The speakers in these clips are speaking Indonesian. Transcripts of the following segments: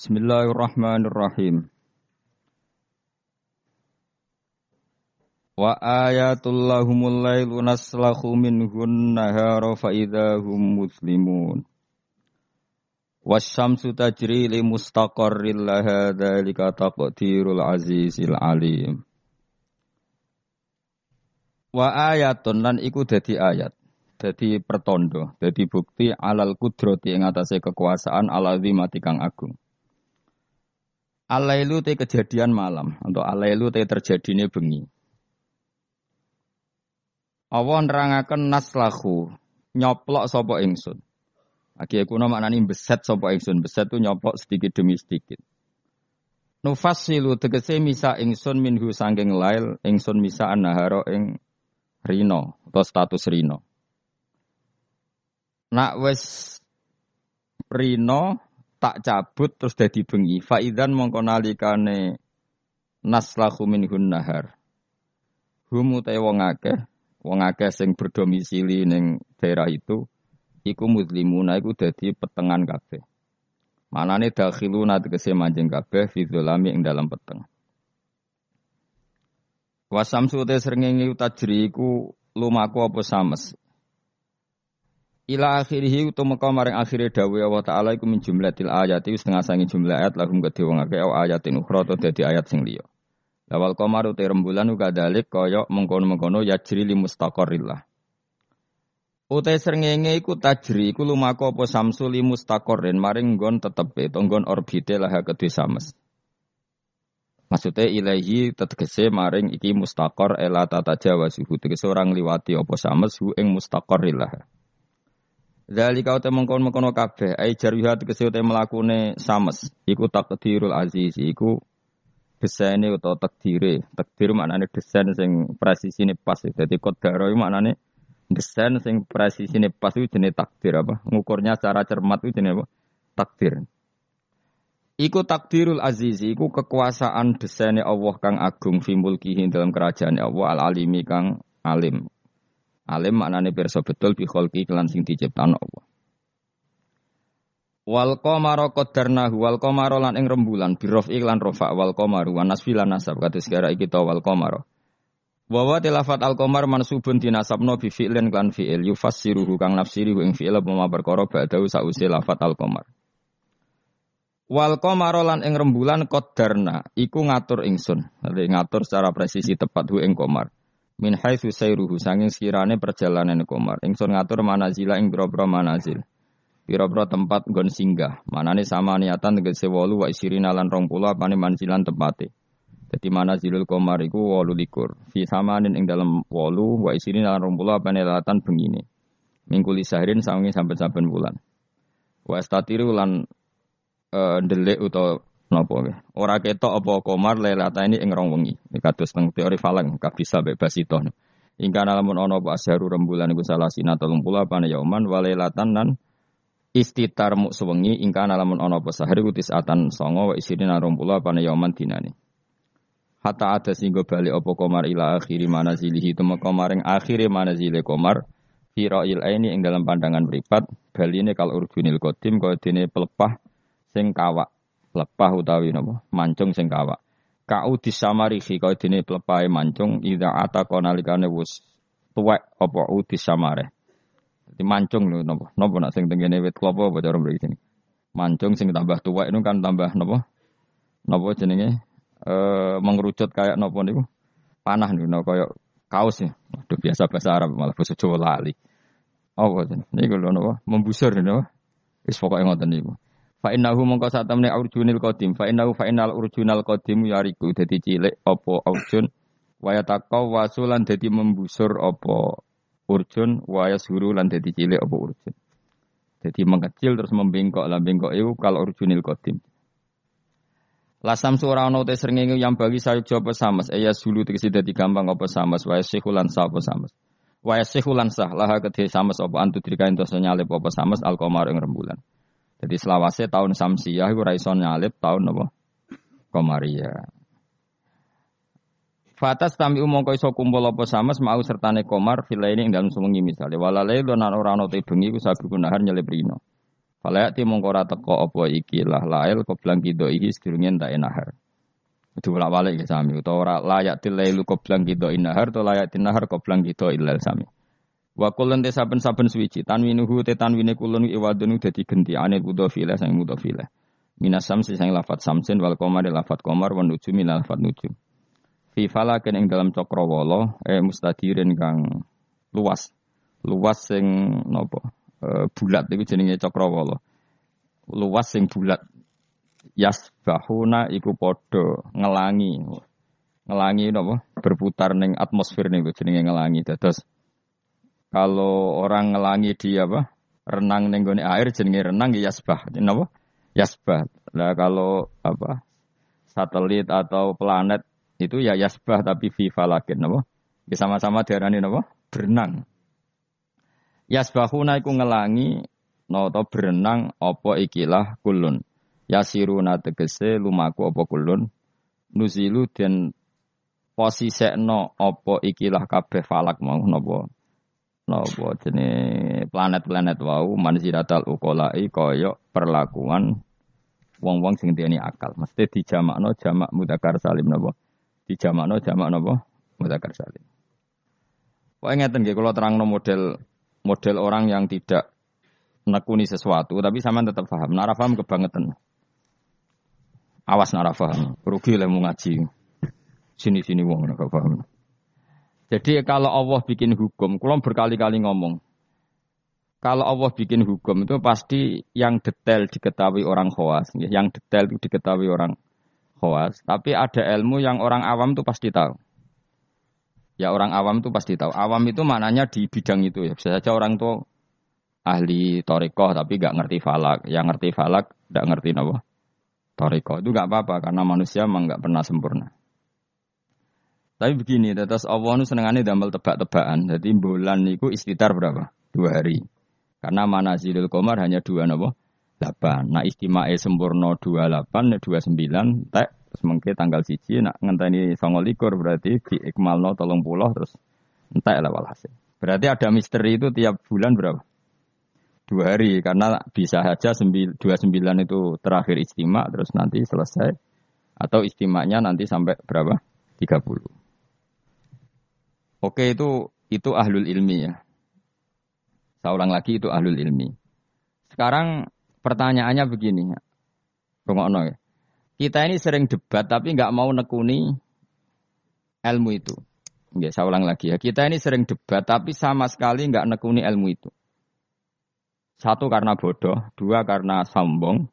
Bismillahirrahmanirrahim. Wa ayatul lahumul lailu naslahu minhun nahara fa idahum muslimun. Wasyamsu tajri li mustaqarril laha dzalika taqdirul azizil alim. Wa ayatun lan iku dadi ayat. Dadi pertondo, dadi bukti alal kudrati ing atase kekuasaan ala mati kang agung. Alailu te kejadian malam atau alailu te terjadine bengi. Allah nerangaken naslahu nyoplok sapa ingsun. Aki kuno maknani beset sapa ingsun, beset tu nyoplok sedikit demi sedikit. Nufassilu tegese misa ingsun minhu sangking lail, ingsun misa annahara ing rino atau status rino. Nak wes rino tak cabut terus dadi bengi. Faidan mongko nalikane naslahu minhun nahar. Hum utai wong akeh, wong akeh sing berdomisili ning daerah itu iku muslimuna iku dadi petengan kabeh. Manane dakhiluna tegese manjing kabeh fi dzulami ing dalam peteng. Wasamsu te srengenge tajri iku lumaku apa sames. Ila akhirih utu meka maring akhire dawuh Allah taala iku min jumlatil ayati setengah sangi jumlah ayat lahum kedhe wong akeh ayatin ukhra to dadi ayat sing liya. Lawal qamar uti rembulan uga dalik kaya mengkono-mengkono yajri li mustaqarrillah. Utai srengenge iku tajri iku lumaku apa samsu li mustaqarrin maring nggon tetepe to nggon orbite lah kedhe sames. Maksudnya ilahi tetegese maring iki mustaqor ela tata suhu tegese orang liwati apa sames hu ing mustaqarrillah. Dari kau temong kon mengkono kabeh, ai jarwiha tegese te melakune sames. Iku takdirul aziz, iku desaine utawa takdire. Takdir maknane desain sing presisine pas. Dadi kodaro maknane desain sing presisine pas itu jenis takdir apa? Ngukurnya secara cermat itu jenis apa? Takdir. Iku takdirul aziz, iku kekuasaan desainnya Allah kang agung fi mulkihi dalam kerajaan Allah al alimi kang alim. Alim maknane pirsa betul bi kholqi kelan sing diciptakno Allah. Wal qamara qaddarnahu wal qamara lan ing rembulan bi rafi lan rafa wal qamaru wa nasfi lan nasab kados gara iki ta wal qamara. Wa wa tilafat al qamar mansubun dinasabno bi fi'lin lan fi'il yufassiruhu kang nafsiri ing fi'il apa perkara ba'dahu sause lafat al qamar. Wal qamara lan ing rembulan qaddarna iku ngatur ingsun. ngatur secara presisi tepat hu ing qamar min haitsu sayruhu sanging sekirane perjalanan komar ingsun ngatur manazila ing boro-boro manazil. Pira-pira tempat nggon singgah. Manane sama niatan tegese 8 wa isirina lan 20 apane manzilan tempate. Dadi manazilul komar iku 28 fi samanin ing dalam 8 wa isirina lan 20 apane latan bengine. Mingkuli sahrin sawengi sampai saben bulan wa statiru lan uh, ndelik utawa Napa nggih? Ora ketok apa komar lelata ini ing rong wengi. Kados teng teori falang kabisa bebas itu. Ingka lamun ana apa asharu rembulan iku salah sina 30 apa yauman walelatan lan istitar mu sewengi ingka lamun ana apa sahar iku tisatan songo wa isirina 20 apa yauman dinane. Hatta ada singgo balik apa komar ila akhiri manazilihi temeka maring akhire manazile komar Firail ini ing dalam pandangan beripat baline kal urjunil kodim kaya pelepah sing kawak lepah utawi napa? Mancung sing kawak. Kau disamarihi kau dene plepahe mancung ida ata konalikane wis tuwek apa udisamare dadi mancung lho napa? Napa nak sing tengene wit klopo apa cara mriki mancung sing tambah tuwek itu kan tambah napa? Napa jenenge? Eh mengerucut kayak napa niku? Panah niku kaya kaos ya. Waduh biasa bahasa Arab malah bahasa Jawa lali. Apa niku lho napa? Membusur napa? Wis pokoke ngoten niku Fa innahu mongko sak temne urjunil qadim. Fa innahu fa innal urjunal qadim yariku dadi cilik apa urjun waya taqaw wasulan dadi membusur apa urjun waya suru lan dadi cilik apa urjun. Jadi mengecil terus membengkok lah bengkok itu kalau urjunil qadim. Lasam surah ono te srengenge yang bagi saya jawab samas eya sulu tegese dadi gampang apa samas waya sikhulan sa apa samas. Waya sikhulan sah laha kedhe samas apa antu dirikain dosa nyalip apa samas al qamar ing rembulan. Jadi selawase tahun Samsiyah itu raison nyalip tahun apa? Komaria. Fatas tami umong kau iso kumpul apa sama mau sertane komar villa ini ing dalam semengi misalnya walalai lo nan orang note bengi ku sabi kunahar nyelip rino. Falayati mongkora teko apa iki lah lail koblang kido iki sedurunge tak nahar. Itu bolak balik ya sami. Utawa ora layak tilailu koblang kido inahar atau layak tinahar koblang kido ilal sami. Wa kulun te saben-saben suwiji tanwinuhu te tanwine kulun iwadun dadi genti ane mudhofile sang mudhofile. Minas samsi sang lafat samsin wal qamar lafat qamar wa nujumi lafat nujum. Fi falakin ing dalam cakrawala eh mustadirin kang luas. Luas sing napa? E, bulat iku jenenge cakrawala. Luas sing bulat. Yasbahuna iku padha ngelangi. Ngelangi napa? Berputar ning atmosfer niku jenenge ngelangi. Dados kalau orang ngelangi di apa renang nenggone air jenenge renang ya yasbah. Napa? Yasbah. Lah kalau apa satelit atau planet itu ya yasbah tapi fi falakin napa? Ya sama-sama diarani napa? Berenang. Yasbahuna iku ngelangi no to berenang apa ikilah kulun. Yasiruna tegese lumaku apa kulun. Nuzilu dan posisekno apa ikilah kabeh falak mau napa nopo jenis planet-planet wau manziratal ukolai koyok perlakuan wong-wong sing diani akal. Mesti dijamakno jamak mudakar salim nopo. Dijamakno jamak nopo mudakar salim. Wah ngeten kalau terangno model model orang yang tidak nekuni sesuatu tapi sama tetap paham. Nara paham kebangetan. Awas nara paham. Rugi lah ngaji. Sini-sini wong nara paham. Jadi kalau Allah bikin hukum, kalau berkali-kali ngomong, kalau Allah bikin hukum itu pasti yang detail diketahui orang khawas, yang detail itu diketahui orang khawas. Tapi ada ilmu yang orang awam itu pasti tahu. Ya orang awam itu pasti tahu. Awam itu maknanya di bidang itu ya. Bisa saja orang itu ahli torikoh tapi nggak ngerti falak. Yang ngerti falak nggak ngerti apa. Torikoh itu nggak apa-apa karena manusia memang nggak pernah sempurna. Tapi begini, tetes Allah nu senengane damel tebak-tebakan. Jadi bulan niku istitar berapa? Dua hari. Karena mana zilul komar hanya dua nopo? Delapan. Nah istimewa sempurna dua delapan, dua sembilan. Tek terus mungkin tanggal siji. Nak ngenteni songol likur berarti di ikmal no tolong pulau terus entek lah walhasil. Berarti ada misteri itu tiap bulan berapa? Dua hari karena bisa saja dua sembilan itu terakhir istimewa terus nanti selesai atau istimewanya nanti sampai berapa? Tiga puluh. Oke itu itu ahlul ilmi ya. Saya ulang lagi itu ahlul ilmi. Sekarang pertanyaannya begini. Rungokno ya. Kita ini sering debat tapi nggak mau nekuni ilmu itu. Ya, saya ulang lagi ya. Kita ini sering debat tapi sama sekali nggak nekuni ilmu itu. Satu karena bodoh, dua karena sombong,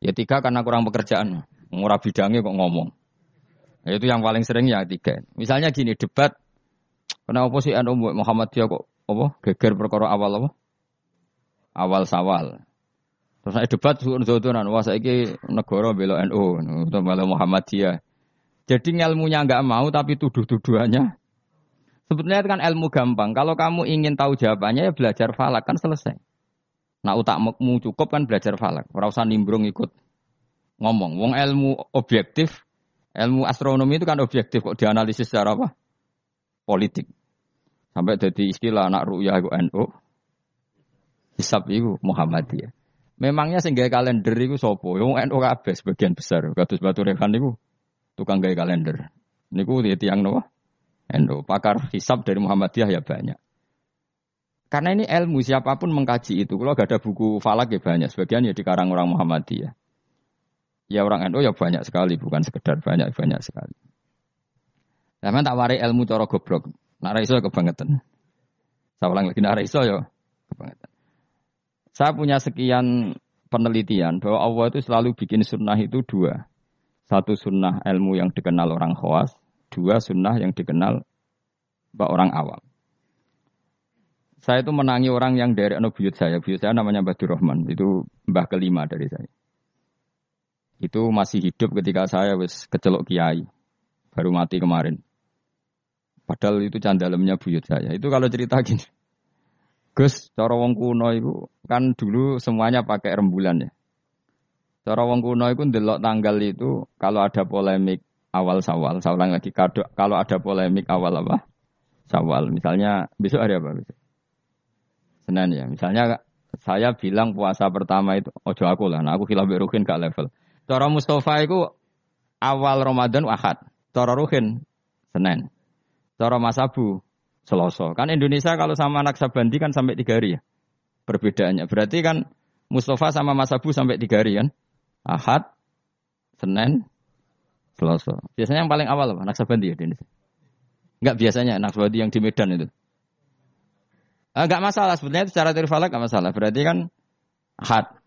ya tiga karena kurang pekerjaan. Murah bidangnya kok ngomong. Ya, itu yang paling sering ya tiga. Misalnya gini, debat Kenapa sih anu Muhammadiyah kok apa geger perkara awal apa? Awal sawal. Terus saya debat suun-suunan, wah saiki negara bela NU, malah Muhammadiyah. Jadi ilmunya nggak mau tapi tuduh-tuduhannya. Sebetulnya kan ilmu gampang. Kalau kamu ingin tahu jawabannya ya belajar falak kan selesai. Nah utakmu cukup kan belajar falak. Usah nimbrung ikut ngomong. Wong ilmu objektif, ilmu astronomi itu kan objektif kok dianalisis secara apa? politik. Sampai jadi istilah anak ru'yah itu NU. Hisab itu Muhammadiyah. Memangnya sehingga kalender itu sopo? Yang NU kabeh sebagian besar. Kados Batu Rehan itu tukang gaya kalender. Niku tiang nopo? NU. Pakar hisab dari Muhammadiyah ya banyak. Karena ini ilmu siapa pun mengkaji itu. Kalau gak ada buku falak ya banyak. Sebagian ya dikarang orang Muhammadiyah. Ya orang NU ya banyak sekali, bukan sekedar banyak banyak sekali. Sampeyan tak wari ilmu cara goblok. Nak ra iso ya kebangetan. Saya ulang lagi nak ra iso ya kebangetan. Saya punya sekian penelitian bahwa Allah itu selalu bikin sunnah itu dua. Satu sunnah ilmu yang dikenal orang khawas, dua sunnah yang dikenal orang awam. Saya itu menangi orang yang dari anu buyut saya. Buyut saya namanya Badur Rahman. Itu mbah kelima dari saya. Itu masih hidup ketika saya wis kecelok kiai. Baru mati kemarin. Padahal itu candalemnya buyut saya. Itu kalau cerita gini. Gus, cara wong kuno itu kan dulu semuanya pakai rembulan ya. Cara wong kuno itu ndelok tanggal itu kalau ada polemik awal sawal, ulang lagi kalau ada polemik awal apa? Sawal. Misalnya besok hari apa besok? Senin ya. Misalnya saya bilang puasa pertama itu ojo aku lah, nah aku khilaf Ruhin gak level. Cara Mustafa itu awal Ramadan Ahad, cara Ruhin Senin. Cara Mas Abu Selasa. Kan Indonesia kalau sama anak Sabandi kan sampai tiga hari ya. Perbedaannya. Berarti kan Mustafa sama Mas Abu sampai tiga hari kan. Ahad, Senin, Selasa. Biasanya yang paling awal apa? Anak Sabandi ya di Indonesia. Enggak biasanya anak Sabandi yang di Medan itu. Enggak ah, masalah sebetulnya secara teori falak enggak masalah. Berarti kan Ahad.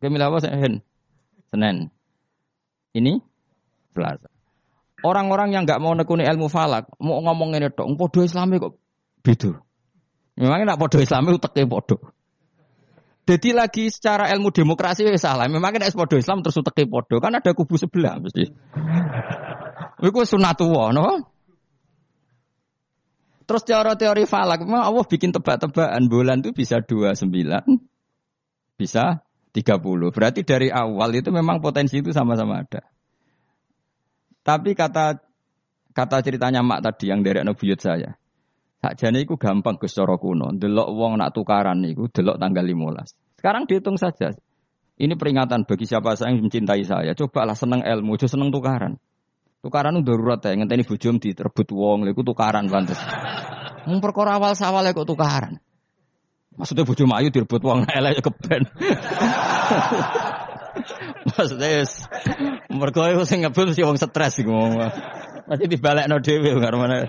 Kemila apa Senin. Senin. Ini Selasa. Orang-orang yang nggak mau nekuni ilmu falak, mau ngomong ini dong, podo Islami kok bidu. Memangnya nak podo Islami uteknya podo. Jadi lagi secara ilmu demokrasi ya salah. Memangnya nak podo Islam terus uteknya podo, kan ada kubu sebelah mesti. Itu sunatullah, no? Terus teori-teori falak, memang Allah bikin tebak-tebakan bulan itu bisa 29, bisa 30. Berarti dari awal itu memang potensi itu sama-sama ada. Tapi kata kata ceritanya mak tadi yang dari anak buyut saya. Sakjane iku gampang cara kuno. Delok wong nak tukaran niku delok tanggal 15. Sekarang dihitung saja. Ini peringatan bagi siapa saya yang mencintai saya. Cobalah seneng ilmu, aja seneng tukaran. Tukaran itu darurat ya, ngenteni bojom diterbut wong, lha tukaran pantes. Mung perkara awal sawal kok tukaran. Maksudnya bojom ayu direbut wong elek keben. Maksudnya mergo iku sing ngebut mesti wong stres iku. Mesti dibalekno dhewe karo mana.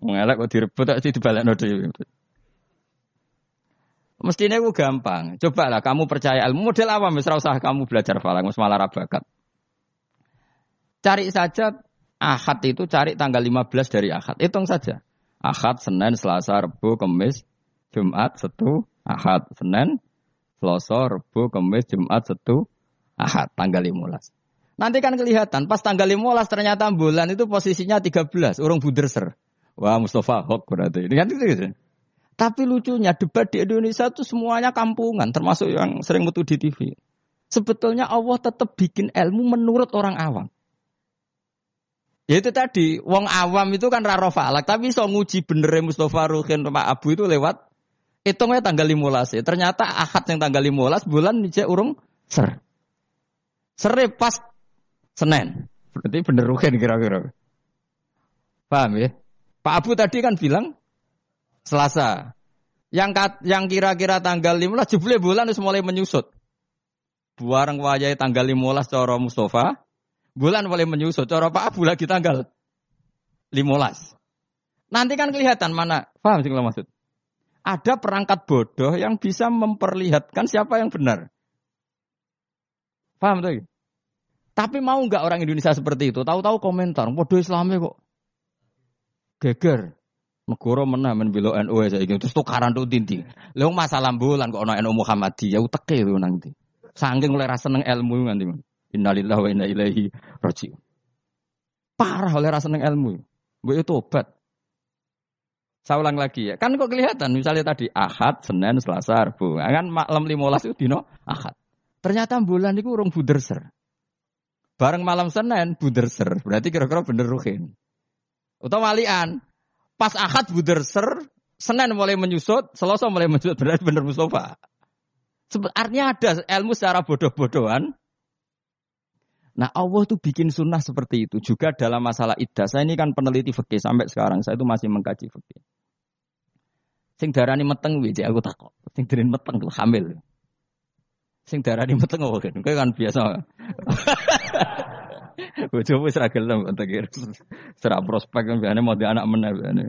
Wong elek kok direbut tak dibalekno dhewe. Mestinya itu gampang. Coba lah kamu percaya ilmu model awam, misal usah kamu belajar falang, malah rabakat. Cari saja Ahad itu cari tanggal 15 dari Ahad. Hitung saja. Ahad, Senin, Selasa, Rabu, Kamis, Jumat, Setu, Ahad, Senin, Selasa, Rebo, Kamis, Jumat, Setu, Ahad, tanggal 15. Nanti kan kelihatan, pas tanggal 15 ternyata bulan itu posisinya 13, orang buderser. Wah Mustafa Hok berarti. Ini kan itu gitu. Tapi lucunya debat di Indonesia itu semuanya kampungan, termasuk yang sering metu di TV. Sebetulnya Allah tetap bikin ilmu menurut orang awam. Ya itu tadi, wong awam itu kan raro falak, tapi so nguji bener Mustafa Ruhin Pak Abu itu lewat Hitungnya tanggal 15 ya. Ternyata ahad yang tanggal 15 bulan dijak urung ser. Sere pas Senin. Berarti bener rugen kira-kira. Paham ya? Pak Abu tadi kan bilang Selasa. Yang kat, yang kira-kira tanggal 15 jebule bulan harus mulai menyusut. Buareng wajah tanggal 15 cara Mustafa, bulan mulai menyusut. Cara Pak Abu lagi tanggal 15. Nanti kan kelihatan mana, paham sih maksud? Ada perangkat bodoh yang bisa memperlihatkan siapa yang benar. Paham tuh? Tapi mau nggak orang Indonesia seperti itu? Tahu-tahu komentar, bodoh Islami kok. Geger. Negara menah men bilo NU saya gitu. Terus tukaran tuh tinti. Lalu masalah bulan kok ono NU Muhammadiyah uteke itu nanti. Sangking mulai rasa neng ilmu nanti. Innalillahi wa inna ilaihi rajiun. Parah oleh rasa neng ilmu. Gue itu obat. Saya ulang lagi ya. Kan kok kelihatan misalnya tadi Ahad, Senin, Selasa, Rabu. Kan malam 15 itu dino Ahad. Ternyata bulan itu urung buderser. Bareng malam Senin buderser. Berarti kira-kira bener ruhin. Atau walian. Pas Ahad buderser, Senin mulai menyusut, Selasa mulai menyusut. Berarti bener Mustafa. Artinya ada ilmu secara bodoh-bodohan. Nah Allah tuh bikin sunnah seperti itu juga dalam masalah iddah. Saya ini kan peneliti fikih sampai sekarang saya itu masih mengkaji fikih. Sing darani meteng wiji aku takut. Sing darani meteng tuh hamil. Sing darani meteng oh kan, kan biasa. Bojo wis ra gelem kira Serap prospek kan biasane mau di anak meneh biasane.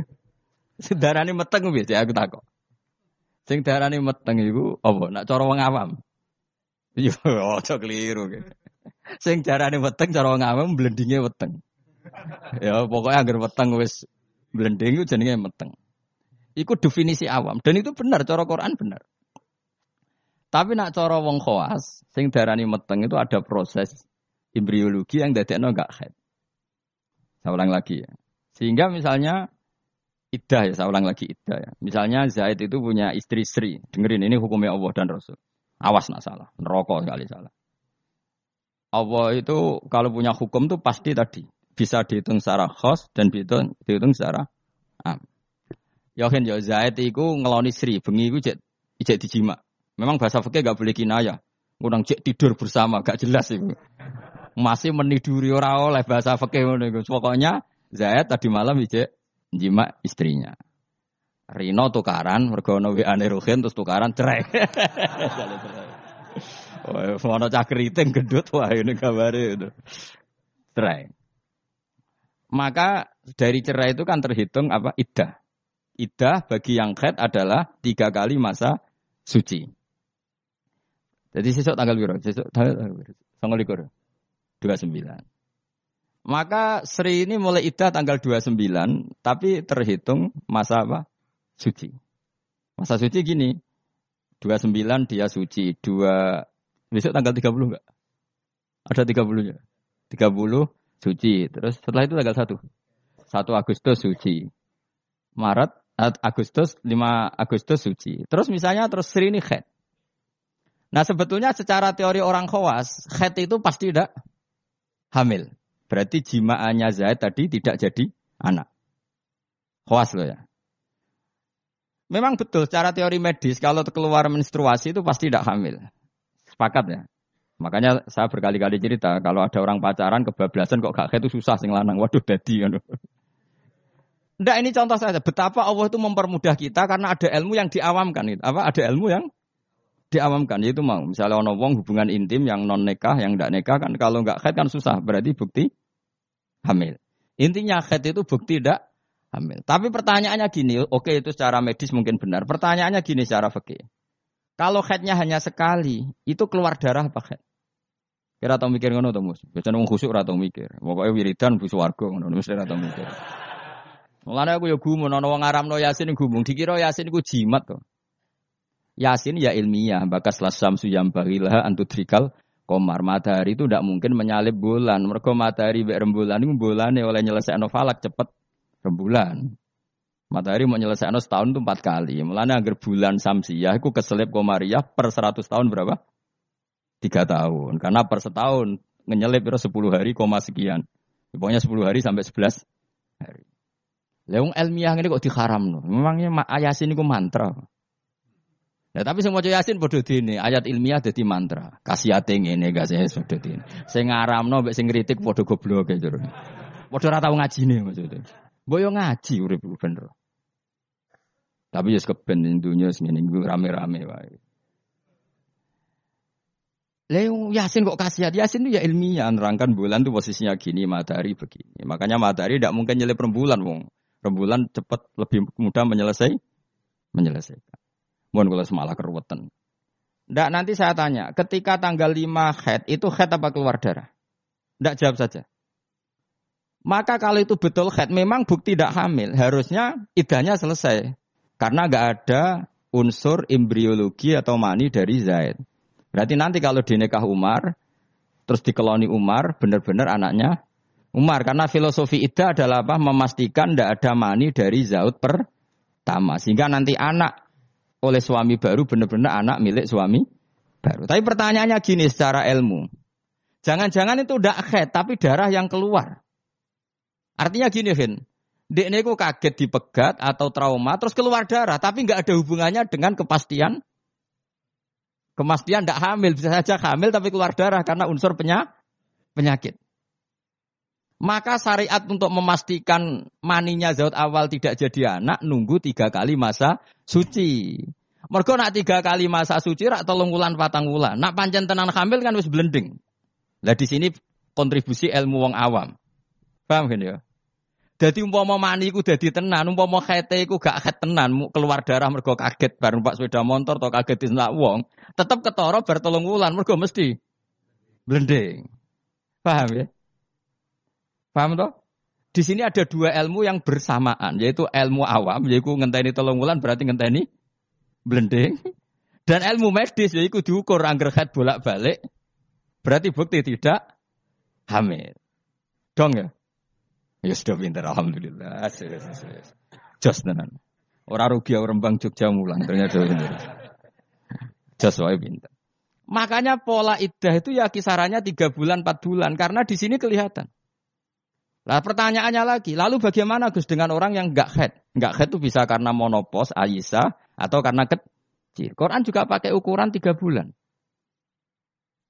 Sing darani meteng wiji aku takut. Sing darani meteng iku apa? Nak cara wong awam. Yo aja keliru. Sing carane weteng cara wong awam blendinge weteng. Ya pokoknya agar weteng wis blending itu jenenge meteng. Iku definisi awam dan itu benar cara Quran benar. Tapi nak cara wong khawas sing darani meteng itu ada proses embriologi yang dadekno enggak head. Saya ulang lagi ya. Sehingga misalnya iddah ya, saya ulang lagi iddah ya. Misalnya Zaid itu punya istri Sri. Dengerin ini hukumnya Allah dan Rasul. Awas nak salah, neraka sekali salah. Allah itu kalau punya hukum tuh pasti tadi bisa dihitung secara khos dan dihitung, dihitung secara am. Yohin yo Zaid iku ngeloni Sri, bengi iku jet ijek dijima. Memang bahasa fikih gak boleh kinaya. Kurang cek tidur bersama, gak jelas itu. Masih meniduri orang oleh bahasa fikih Pokoknya Zaid tadi malam ijek jima istrinya. Rino tukaran, mergo ono WA-ne Ruhin terus tukaran cerai. Wah, ono cah keriting gendut wah ini kabare itu. Cerai. Maka dari cerai itu kan terhitung apa? Iddah. Iddah bagi yang khed adalah tiga kali masa suci. Jadi sesuk tanggal biru, sesuk tanggal tanggal likur, dua sembilan. Maka Sri ini mulai iddah tanggal 29, tapi terhitung masa apa? Suci. Masa suci gini, 29 dia suci, dua besok tanggal 30 enggak? Ada 30 nya. 30 suci. Terus setelah itu tanggal 1. 1 Agustus suci. Maret Agustus 5 Agustus suci. Terus misalnya terus Sri ini khed. Nah sebetulnya secara teori orang khawas, khed itu pasti tidak hamil. Berarti jimaannya Zaid tadi tidak jadi anak. Khawas loh ya. Memang betul secara teori medis kalau keluar menstruasi itu pasti tidak hamil. Sepakat ya. Makanya saya berkali-kali cerita kalau ada orang pacaran kebablasan kok gak itu susah sing lanang. Waduh dadi ngono. Nggak ini contoh saja betapa Allah itu mempermudah kita karena ada ilmu yang diawamkan itu. Apa ada ilmu yang diawamkan yaitu mau misalnya ono wong hubungan intim yang non nikah yang tidak nikah kan kalau nggak khed kan susah berarti bukti hamil. Intinya khed itu bukti tidak hamil. Tapi pertanyaannya gini, oke itu secara medis mungkin benar. Pertanyaannya gini secara fikih. Kalau headnya hanya sekali, itu keluar darah apa head? Kira tau mikir ngono to, Mus? Biasane wong khusuk mikir. Pokoke wiridan bu swarga ngono, mesti ora tau mikir. Mulane aku ya gumun ana wong ngaramno Yasin gumung, dikira Yasin iku jimat to. Yasin ya ilmiah, bakas lasam suyam bagilah antudrikal komar matahari itu tidak mungkin menyalip bulan. Mereka matahari be rembulan itu bulan oleh nyelesai falak cepet rembulan. Matahari mau nyelesaikan setahun itu empat kali. Mulanya agar bulan Samsiah itu keselip Komariah per seratus tahun berapa? Tiga tahun. Karena per setahun ngenyelip itu sepuluh hari koma sekian. Pokoknya sepuluh hari sampai sebelas hari. Leung ilmiah ini kok diharam no. Memangnya Yasin itu mantra. Ya tapi semua Yasin bodoh ini ayat ilmiah jadi mantra. Kasih ini gak sih bodoh ini. Saya ngaram no, sing ngeritik bodoh goblok gitu. Bodoh rata ngaji nih maksudnya. Boyo ngaji urip bener. Tapi ya keben dunia segini rame-rame wae. Leo Yasin kok kasihan? Yasin itu ya ilmiah nerangkan bulan tuh posisinya gini, matahari begini. Makanya matahari tidak mungkin nyelip rembulan, wong. Rembulan cepat lebih mudah menyelesai menyelesaikan. Mohon kalau semalah keruwetan. Ndak nanti saya tanya, ketika tanggal 5 head itu head apa keluar darah? Ndak jawab saja. Maka kalau itu betul head, memang bukti tidak hamil. Harusnya idahnya selesai. Karena nggak ada unsur embriologi atau mani dari Zaid. Berarti nanti kalau dinikah Umar, terus dikeloni Umar, benar-benar anaknya Umar. Karena filosofi idah adalah apa? Memastikan tidak ada mani dari Zaud pertama. Sehingga nanti anak oleh suami baru benar-benar anak milik suami baru. Tapi pertanyaannya gini secara ilmu. Jangan-jangan itu tidak head, tapi darah yang keluar. Artinya gini, Vin. Dek niku kaget dipegat atau trauma terus keluar darah, tapi nggak ada hubungannya dengan kepastian Kemastian tidak hamil, bisa saja hamil tapi keluar darah karena unsur penyakit. Maka syariat untuk memastikan maninya zaut awal tidak jadi anak, nunggu tiga kali masa suci. Mergo nak tiga kali masa suci rak tolong wulan patang wulan. Nak pancen tenan hamil kan wis blending. Lah di sini kontribusi ilmu wong awam. Paham kan ya? Jadi umpama mani iku dadi tenan, umpama khete iku gak khet tenan, keluar darah mergo kaget bareng Pak sepeda motor atau kaget disentak wong, tetap ketara bar telung wulan mergo mesti blending. Paham ya? Paham toh? Di sini ada dua ilmu yang bersamaan, yaitu ilmu awam, yaitu ngenteni telung wulan berarti ngenteni blending. Dan ilmu medis yaitu diukur angger khet bolak-balik, berarti bukti tidak hamil. Dong ya? Ya sudah pintar, alhamdulillah. Jos tenan. Orang rugi orang bang Jogja mulang ternyata pintar. Jos wae pintar. Makanya pola iddah itu ya kisarannya tiga bulan, empat bulan. Karena di sini kelihatan. Lah pertanyaannya lagi, lalu bagaimana Gus dengan orang yang nggak head? Nggak head itu bisa karena monopos, Aisyah, atau karena ke kecil. Quran juga pakai ukuran tiga bulan.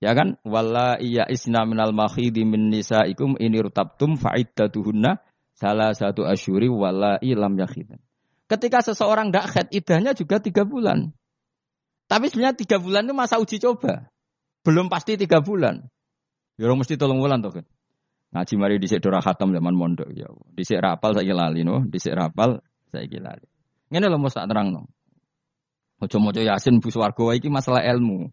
Ya kan? Walla iya isna minal makhidi min nisaikum ini rutabtum fa'iddatuhunna salah satu asyuri walla ilam yakhidan. Ketika seseorang tidak khed, idahnya juga tiga bulan. Tapi sebenarnya tiga bulan itu masa uji coba. Belum pasti tiga bulan. Ya mesti tolong bulan tuh kan. Ngaji mari di dora khatam zaman mondok ya. Dhisik rapal saya lali no, dhisik rapal saya lali. Ngene lho mesti terang no. Mojo-mojo Yasin bu swarga iki masalah ilmu.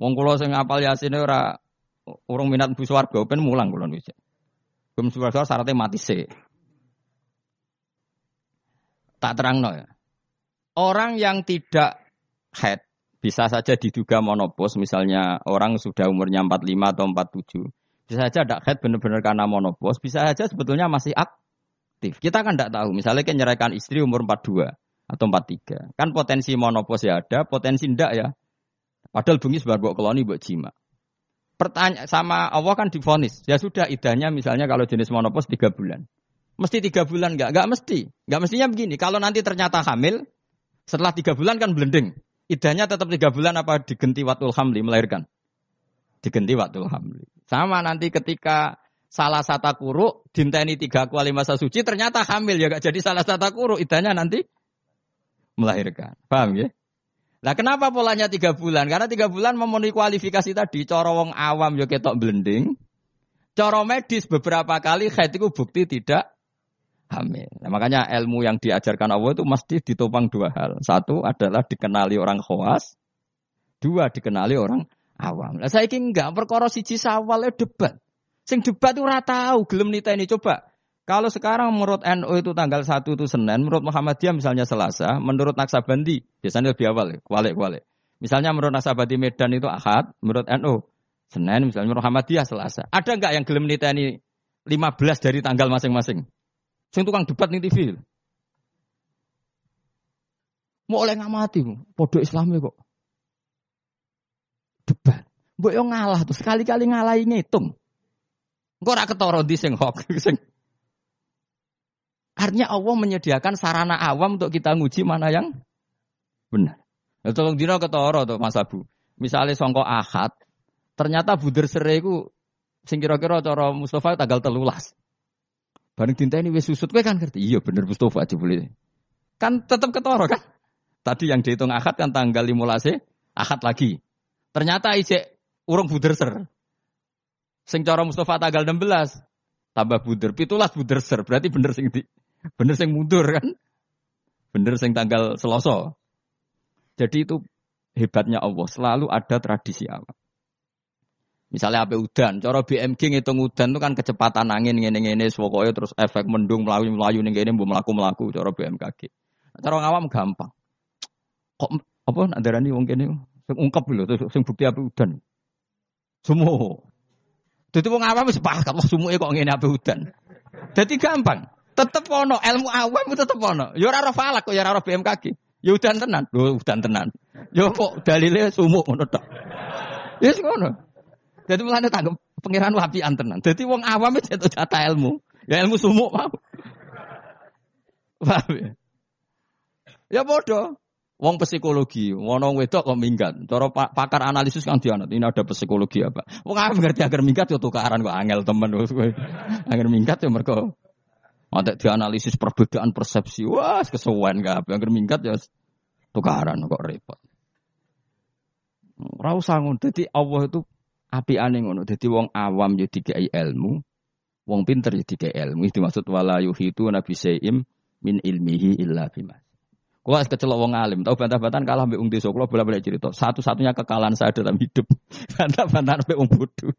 Wong kula sing ngapal Yasin ora urung minat bu swarga ben mulang kula niku. Bu swarga syaratnya mati sih. Tak terang no ya. Orang yang tidak head bisa saja diduga monopos, misalnya orang sudah umurnya 45 atau 47. Bisa saja tidak head benar-benar karena monopos, bisa saja sebetulnya masih aktif. Kita kan tidak tahu, misalnya kan nyerahkan istri umur 42 atau 43. Kan potensi monopos ya ada, potensi ndak ya. Padahal bunyi sebagai buat koloni buat jima. Pertanyaan sama Allah kan difonis. Ya sudah idahnya misalnya kalau jenis monopos tiga bulan. Mesti tiga bulan nggak? Nggak mesti. Nggak mestinya begini. Kalau nanti ternyata hamil, setelah tiga bulan kan blending. Idahnya tetap tiga bulan apa digenti waktu hamli melahirkan? Digenti waktu hamli. Sama nanti ketika salah satu kuru dinteni tiga kuali masa suci ternyata hamil ya gak jadi salah satu kuru idahnya nanti melahirkan. Paham ya? Nah kenapa polanya tiga bulan? Karena tiga bulan memenuhi kualifikasi tadi. Coro wong awam yo ketok blending. Coro medis beberapa kali haid itu bukti tidak hamil. Nah, makanya ilmu yang diajarkan Allah itu mesti ditopang dua hal. Satu adalah dikenali orang khawas. Dua dikenali orang awam. Saya ingin enggak perkara siji sawal debat. Sing debat itu rata tahu gelem nita ini coba. Kalau sekarang menurut NU itu tanggal 1 itu Senin, menurut Muhammadiyah misalnya Selasa, menurut Naksabandi, biasanya lebih awal, kualik-kualik. Misalnya menurut Naksabandi Medan itu Ahad, menurut NU Senin, misalnya menurut Muhammadiyah Selasa. Ada nggak yang gelem ini 15 dari tanggal masing-masing? Sing tukang debat nih TV. Mau oleh ngamati, podo Islami kok. Debat. Mbok yo ngalah tuh sekali-kali ngalahi ngitung. Engko ora ketara di sing hok sing Artinya Allah menyediakan sarana awam untuk kita nguji mana yang benar. Ya, tolong dino ketoro tuh Mas Abu. Misalnya songko ahad, ternyata buder serai ku sing kira-kira cara Mustafa tanggal telulas. Bareng tinta ini wis susut kowe kan ngerti. Iya bener Mustafa boleh. Kan tetap ketoro kan. Tadi yang dihitung ahad kan tanggal 15 ahad lagi. Ternyata ijek urung buder ser. Sing cara Mustafa tanggal 16 tambah buder, pitulas buder ser. Berarti bener sing di Bener sing mundur kan? Bener sing tanggal Selasa. Jadi itu hebatnya Allah, selalu ada tradisi awal. Misalnya apa udan, cara BMG ngitung udan itu kan kecepatan angin ngene-ngene pokoknya terus efek mendung melayu-melayu ning kene mbok mlaku-mlaku cara BMKG. Cara ngawam gampang. Kok apa nak darani wong kene sing ungkap lho sing bukti apa udan. Sumu. Dadi wong awam wis paham kok sumuke kok ngene apa udan. Dadi gampang. Tetep ono ilmu awam tetep ono. Ya ora falak kok ya ora BMKG. Ya udan tenan. Lho udan tenan. Ya kok dalile sumuk ngono tok. Ya ngono. Jadi mulane tanggap pangeran wapian tenan. Dadi wong awam itu jatah ilmu. Ya ilmu sumuk mau. Ya? Ya bodoh. Wong psikologi, wono wedok kok minggat. Cara pakar analisis kan dianut, ini ada psikologi apa. Wong awam ngerti agar minggat yo tukaran kok angel temen. Agar minggat ya mergo ada dianalisis perbedaan persepsi. Wah, kesuwen apa yang minggat ya tukaran kok repot. Ora usah ngono. Dadi Allah itu api aneh ngono. Dadi wong awam ya dikai ilmu, wong pinter ya dikai ilmu. Itu maksud wala yuhitu nabi saim min ilmihi illa bima. Kau kecelok wong alim, tahu bantah-bantahan kalah mbek wong desa kula bolak-balik cerita. Satu-satunya kekalahan saya dalam hidup. Bantah-bantahan mbek wong bodoh.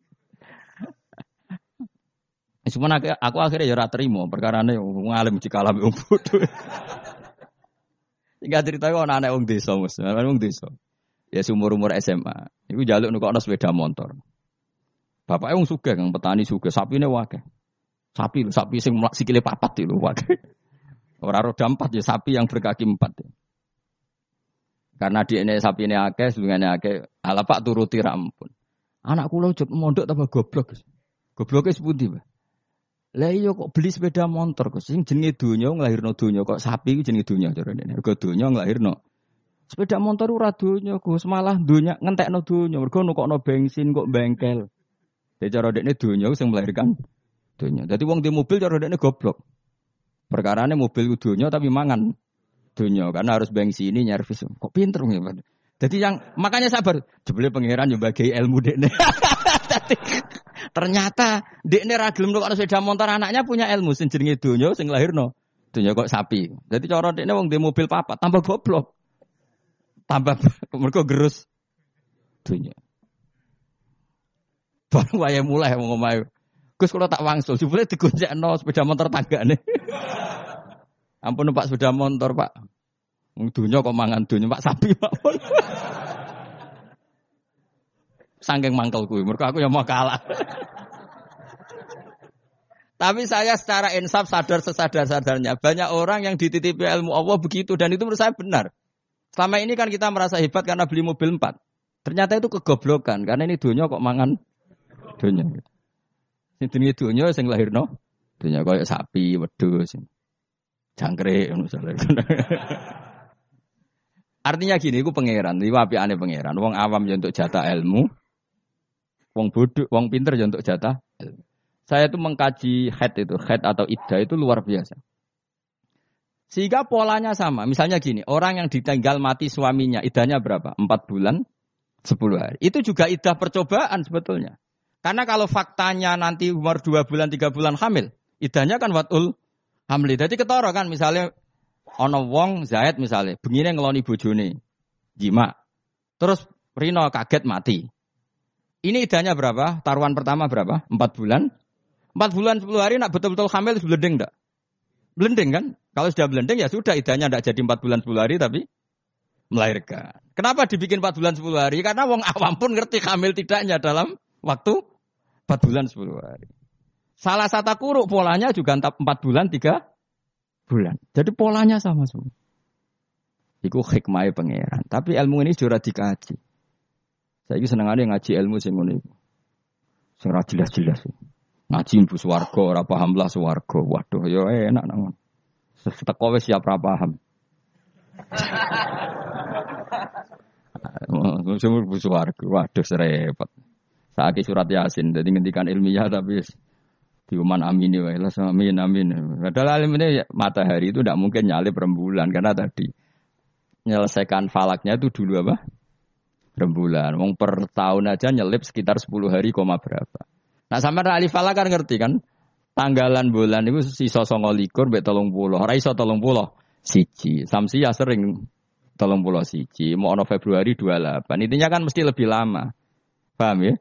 Cuma aku, akhirnya ya terima perkara ini ngalim jika alam wong bodoh. Hingga cerita kok anak-anak wong desa mus, wong desa. Ya umur umur SMA, itu jaluk nukono sepeda motor. Bapak wong kang petani suka, sapi ini wakeh. Sapi, sapi sing sikile papat itu wakeh. Orang roda empat ya sapi yang berkaki empat. Ya. Karena di ini sapi ini akeh, sebenarnya akeh. Ala pak turuti rampun. Anak kulo cek mondok tambah goblok. Gobloknya sepundi, Pak? Lah iya kok beli sepeda motor kok sing jenenge donya nglahirno donya kok sapi ku jenenge donya carane. Mergo donya nglahirno Sepeda motor ora donya, Gus, malah donya ngentekno donya. Mergo nukokno bensin kok bengkel. Jadi cara dekne donya sing melahirkan donya. Dadi wong di mobil cara dekne goblok. Perkarane mobil donya tapi mangan donya karena harus bensin ini nyervis. Kok pinter ya, Jadi yang makanya sabar. Jebule pangeran yo bagi ilmu dekne. ternyata dekne ra gelem nukokno sepeda motor anaknya punya ilmu sing jenenge donya sing lahirno. Donya kok sapi. Jadi cara dekne wong di mobil papat tambah goblok tambah mereka gerus dunia. Baru mulai ngomong Gus kalau tak wangsul, jebule no sepeda motor tangga nih. Ampun Pak sepeda motor Pak. Dunia kok mangan dunia Pak sapi Pak. Sangking mangkel kuwi, mereka aku yang mau kalah. Tapi saya secara insaf sadar sesadar-sadarnya. Banyak orang yang dititipi ilmu Allah begitu dan itu menurut saya benar. Selama ini kan kita merasa hebat karena beli mobil empat. Ternyata itu kegoblokan karena ini dunia kok mangan dunia. Ini dunia dunia yang lahir no. Dunia kayak sapi, wedus, jangkrik, misalnya. Artinya gini, itu pangeran, itu api aneh pangeran. Wong awam ya untuk jatah ilmu, wong bodoh, wong pinter ya untuk jatah. Saya itu mengkaji head itu, head atau ida itu luar biasa. Sehingga polanya sama. Misalnya gini, orang yang ditinggal mati suaminya, idahnya berapa? Empat bulan, sepuluh hari. Itu juga idah percobaan sebetulnya. Karena kalau faktanya nanti umur dua bulan, tiga bulan hamil, idahnya kan watul hamil. Jadi ketoro kan, misalnya ono wong Zaid misalnya, begini ngeloni bojone, jima. Terus Rino kaget mati. Ini idahnya berapa? Taruhan pertama berapa? Empat bulan. Empat bulan sepuluh hari nak betul-betul hamil blending enggak? Blending kan? Kalau sudah blending ya sudah idahnya tidak jadi 4 bulan 10 hari tapi melahirkan. Kenapa dibikin 4 bulan 10 hari? Karena wong awam pun ngerti hamil tidaknya dalam waktu 4 bulan 10 hari. Salah satu kuruk polanya juga 4 bulan 3 bulan. Jadi polanya sama semua. Iku hikmah pangeran. Tapi ilmu ini sudah dikaji. Saya ini seneng yang ngaji ilmu sing ngono iku. Sing jelas-jelas. Ngaji mbu swarga ora paham lah swarga. Waduh ya enak nang. Teko wis siap ra paham. Sumur bu swarga. Waduh serepet. Saiki surat Yasin jadi ngendikan ilmiah tapi diuman amin ya lah amin amin. Padahal alim ini matahari itu tidak mungkin nyalip rembulan karena tadi menyelesaikan falaknya itu dulu apa? Rembulan. Wong per tahun aja nyelip sekitar 10 hari koma berapa. Nah sampai alif falak kan ngerti kan? tanggalan bulan itu sisa songo likur mbek tolong puluh. Ora iso tolong puluh. Siji. Ya sering tolong puluh siji. Mau ono Februari 28. Intinya kan mesti lebih lama. Paham ya?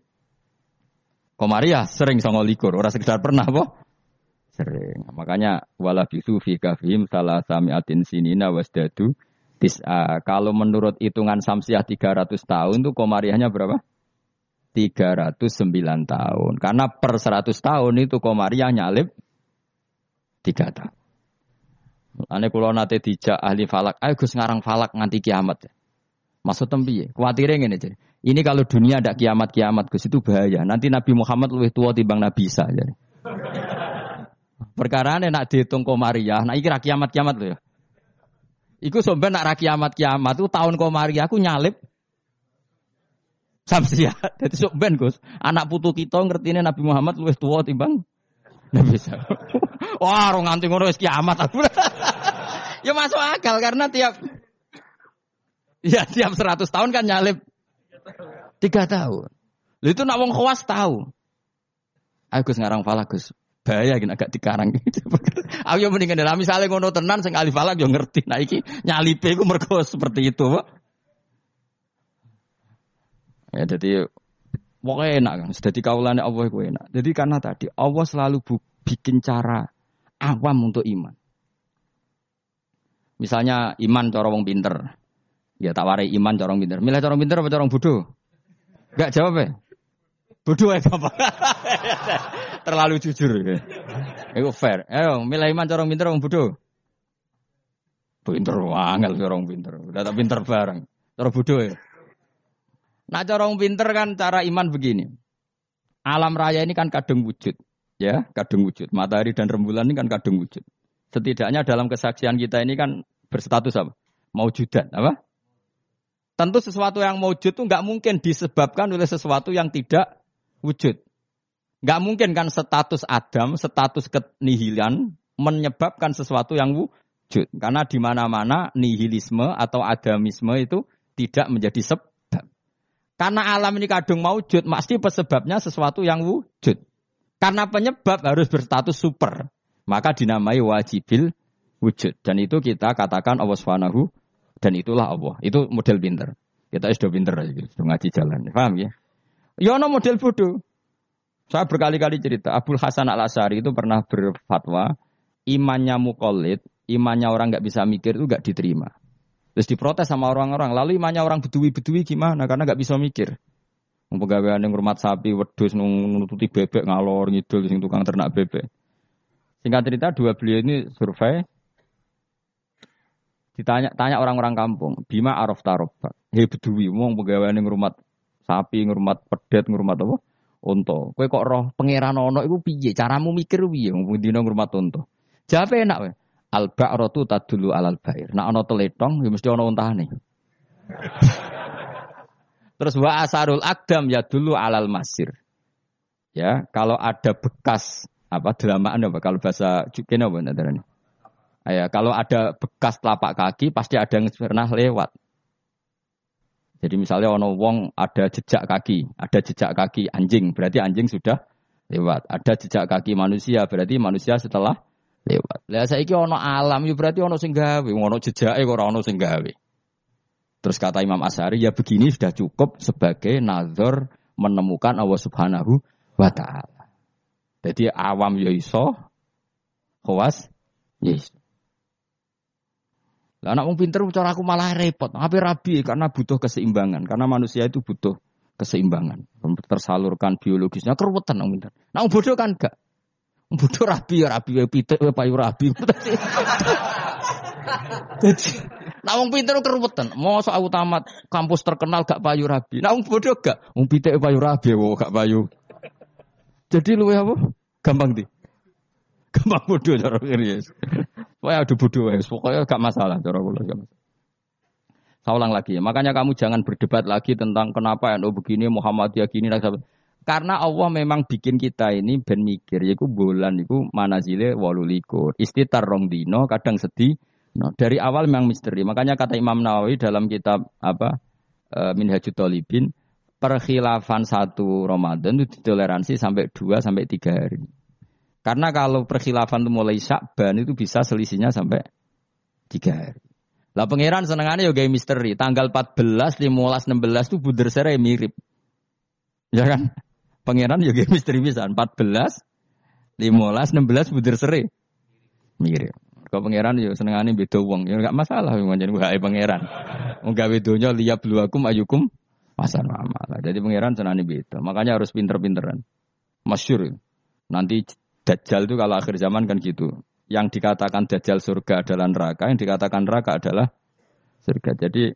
Komaria sering songo likur. Orang sekedar pernah boh. Sering. Makanya wala bisu fi kafim salah samiatin sinina wasdadu tis'a. Kalau menurut hitungan Samsiah 300 tahun tuh komariahnya berapa? 309 tahun. Karena per 100 tahun itu Komariah nyalip 3 tahun. Ane kulo nate dijak ahli falak, ayo Gus ngarang falak nganti kiamat. Maksud tempi ya, khawatirnya gini jadi. Ini kalau dunia ada kiamat-kiamat Gus itu bahaya. Nanti Nabi Muhammad lebih tua timbang Nabi Isa jadi. Perkara ini nak dihitung Komariah, nah kira kiamat-kiamat loh ya. Iku somben nak kiamat-kiamat itu tahun Komariah aku nyalip Samsia. Jadi sok ben Gus. Anak putu kita ngerti ini Nabi Muhammad luwih tua timbang Nabi bisa. Wah, orang nganti ngono kiamat aku. ya masuk akal karena tiap ya tiap 100 tahun kan nyalip tiga tahun. Lalu itu nak wong khawas tahu. Aku Gus ngarang falak Gus. Bahaya gini agak dikarang. Aku yang mendingan dalam misalnya ngono tenan sing alif falak yo ngerti. Nah iki nyalipe iku mergo seperti itu. Ya, jadi pokoknya enak kan. Jadi kaulannya Allah itu enak. Jadi karena tadi Allah selalu bikin cara awam untuk iman. Misalnya iman cara wong pinter. Ya tak warai iman cara pinter. Milih cara pinter apa cara bodoh? Gak jawab ya? Bodoh ya apa? Terlalu jujur. Ya. Itu fair. Ayo, milih iman cara pinter orang bodoh. Pinter, angel orang pinter. Udah tak pinter bareng. Cara bodoh ya. Nah cara orang pinter kan cara iman begini. Alam raya ini kan kadung wujud. Ya, kadung wujud. Matahari dan rembulan ini kan kadung wujud. Setidaknya dalam kesaksian kita ini kan berstatus apa? Mau judan, apa? Tentu sesuatu yang wujud itu nggak mungkin disebabkan oleh sesuatu yang tidak wujud. Nggak mungkin kan status Adam, status kenihilan menyebabkan sesuatu yang wujud. Karena di mana-mana nihilisme atau adamisme itu tidak menjadi sebab. Karena alam ini kadung wujud, pasti sebabnya sesuatu yang wujud. Karena penyebab harus berstatus super. Maka dinamai wajibil wujud. Dan itu kita katakan Allah Subhanahu dan itulah Allah. Itu model pinter. Kita sudah pinter sudah ngaji jalan. Paham ya? Ya model bodoh. Saya berkali-kali cerita, Abdul Hasan al Asari itu pernah berfatwa, imannya mukallid, imannya orang nggak bisa mikir itu nggak diterima. Terus diprotes sama orang-orang. Lalu imannya orang bedui-bedui gimana? Karena nggak bisa mikir. Pegawaian yang rumah sapi, wedus, nututi bebek, ngalor, ngidul, sing tukang ternak bebek. Singkat cerita, dua beliau ini survei. Ditanya tanya orang-orang kampung, Bima Araf Taroba. Hei bedui, mau pegawai yang rumah sapi, ngurmat pedet, ngurmat apa? unta. Kowe kok roh pangeran ono iku piye? Caramu mikir piye wong dina ngrumat unta? Jawabe enak wae. Al ba'ratu tadulu alal bair. Nek ana teletong ya mesti ana untane. Terus wa asarul akdam ya dulu alal masir. Ya, kalau ada bekas apa dramaan apa kalau bahasa kene apa nanti Ya, kalau ada bekas telapak kaki pasti ada yang pernah lewat. Jadi misalnya ono wong ada jejak kaki, ada jejak kaki anjing, berarti anjing sudah lewat. Ada jejak kaki manusia, berarti manusia setelah lewat. Lah saiki ono alam, ya berarti ono sing gawe, ono jejake ora ono sing. Terus kata Imam Asyari, ya begini sudah cukup sebagai nazar menemukan Allah Subhanahu wa taala. Jadi awam ya iso, khawas ya. Lah anak wong pinter cara aku malah repot. Apa rabi karena butuh keseimbangan. Karena manusia itu butuh keseimbangan. Tersalurkan biologisnya keruwetan wong pinter. Nah bodoh kan enggak. Bodoh rabi ya rabi ya pitik ya payu rabi. Jadi Nah wong pinter keruwetan. Mau soal tamat kampus terkenal gak payu rabi. Nah wong bodoh gak. Wong pitik payu rabi wong gak payu. Jadi lu apa? Gampang di. Gampang bodoh cara kiri. Pokoknya adu bodoh ya. Pokoknya gak masalah cara kula gak. Saya ulang lagi ya. Makanya kamu jangan berdebat lagi tentang kenapa NU begini, Muhammadiyah gini, karena Allah memang bikin kita ini ben mikir, yaitu bulan itu manazile walulikur. Istitar rong dino, kadang sedih. No, dari awal memang misteri. Makanya kata Imam Nawawi dalam kitab apa e, Minhajul Talibin, perkhilafan satu Ramadan itu ditoleransi sampai dua sampai tiga hari. Karena kalau perkhilafan itu mulai Syakban itu bisa selisihnya sampai tiga hari. Lah pangeran senengannya juga misteri. Tanggal 14, 15, 16 itu buder serai mirip. Ya kan? Pangeran juga misteri bisa. 14, 15, 16 buder serai mirip. Kalau pangeran ya senengannya beda uang. Ya enggak masalah. Jadi wae pangeran. Enggak bedonya liap luakum ayukum pasar malah. Jadi pangeran senengannya beda. Makanya harus pinter-pinteran. Masyur. Nanti Dajjal itu kalau akhir zaman kan gitu. Yang dikatakan Dajjal surga adalah neraka, yang dikatakan neraka adalah surga. Jadi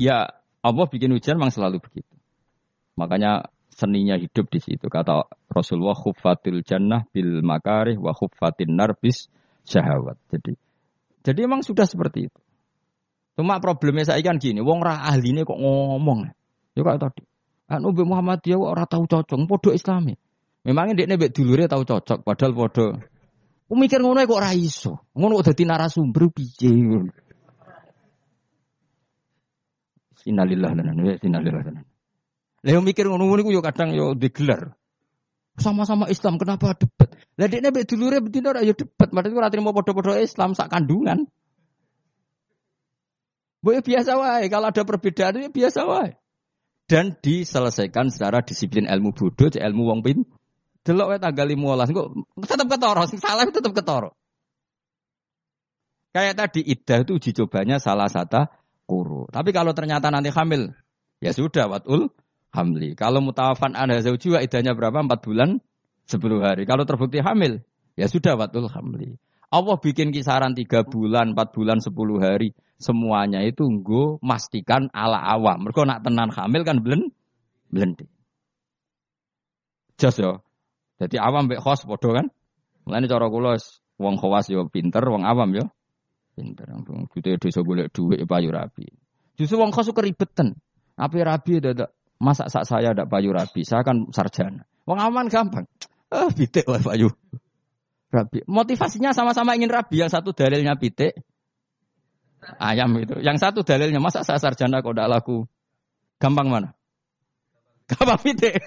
ya Allah bikin hujan memang selalu begitu. Makanya seninya hidup di situ. Kata Rasulullah khuffatil jannah bil makarih wa khuffatin narbis syahawat. Jadi jadi emang sudah seperti itu. Cuma problemnya saya kan gini, wong ra ahline kok ngomong. Ya kayak tadi. Anu Muhammadiyah kok ora tahu cocok, podo Islami. Memangnya dia nebek dulure tahu cocok, padahal podo. Aku mikir ngono kok ora iso. Ngono dadi narasumber piye ngono. Sinalillah tenan, ya sinalillah tenan. Lah mikir ngono ngono yo kadang yo digelar. Sama-sama Islam kenapa debat? Lah dekne mbek dulure betina ora yo debat, padahal ora trimo padha-padha Islam sak kandungan. Boleh biasa wae, kalau ada perbedaan itu biasa wae. Dan diselesaikan secara disiplin ilmu bodoh, ilmu wong pin, Delok wae tanggal 15 kok tetep ketoro, sing salah tetep ketoro. Kayak tadi iddah itu uji cobanya salah satu kuru. Tapi kalau ternyata nanti hamil, ya sudah watul hamli. Kalau mutawafan zauji wa idahnya berapa? Empat bulan, sepuluh hari. Kalau terbukti hamil, ya sudah watul hamli. Allah bikin kisaran tiga bulan, empat bulan, sepuluh hari. Semuanya itu nggo mastikan ala awam. Mereka nak tenan hamil kan belen, belendi. Jas ya. Jadi awam mbek khos padha kan? Mulane cara kula wong khawas yo pinter, wong awam yo pinter. Kita desa golek dhuwit payu rapi. Justru wong khos keribetan. Apa rabi ada Masa sak saya ada payu rabi, saya kan sarjana. Wong aman gampang. Ah, oh, pitik lah payu. Rabi. Motivasinya sama-sama ingin rabi. Yang satu dalilnya pitik, ayam itu. Yang satu dalilnya masa saya sarjana kok tidak laku. Gampang mana? Gampang pitik.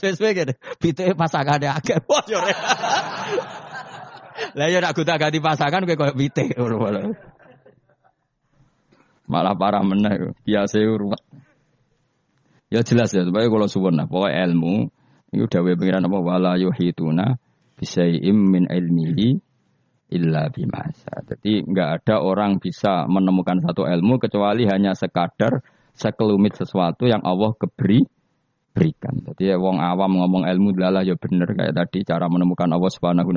Sesuai gitu. Pitik pasangan ada agak. Wah, Lah ya nak gonta ganti pasangan kayak koyo pitik. Malah parah meneh biasa ruwet. Ya jelas ya, supaya kalau suwun nah, pokoknya ilmu itu dawe pengiran apa wala yuhituna bisai'im min ilmihi illa bimasa. Jadi enggak ada orang bisa menemukan satu ilmu kecuali hanya sekadar sekelumit sesuatu yang Allah keberi berikan. Jadi ya wong awam ngomong ilmu adalah ya bener kayak tadi cara menemukan Allah Subhanahu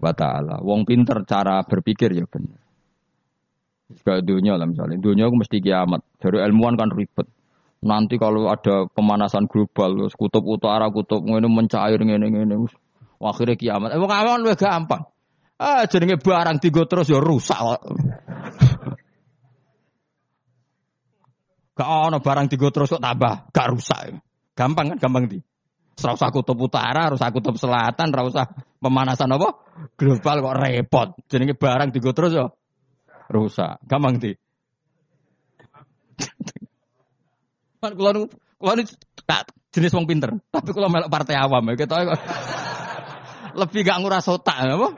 wa taala. Wong pinter cara berpikir ya bener. Kayak dunia lah misalnya. Dunia aku mesti kiamat. Dari ilmuwan kan ribet. Nanti kalau ada pemanasan global, kutub utara, kutub ini mencair ini ini, akhirnya kiamat. Emang aman lu gampang. Ah, jadinya barang tiga terus ya rusak. Gak ono barang tiga terus kok tambah, gak rusak. Gampang kan, gampang di. Serasa kutub utara, harus kutub selatan, usah pemanasan apa? Global kok repot. Jadinya barang tiga terus ya rusak. Gampang di. Kan kalau kalau ini jenis wong pinter, tapi kalau melok partai awam ya kita lebih gak nguras otak ya, apa?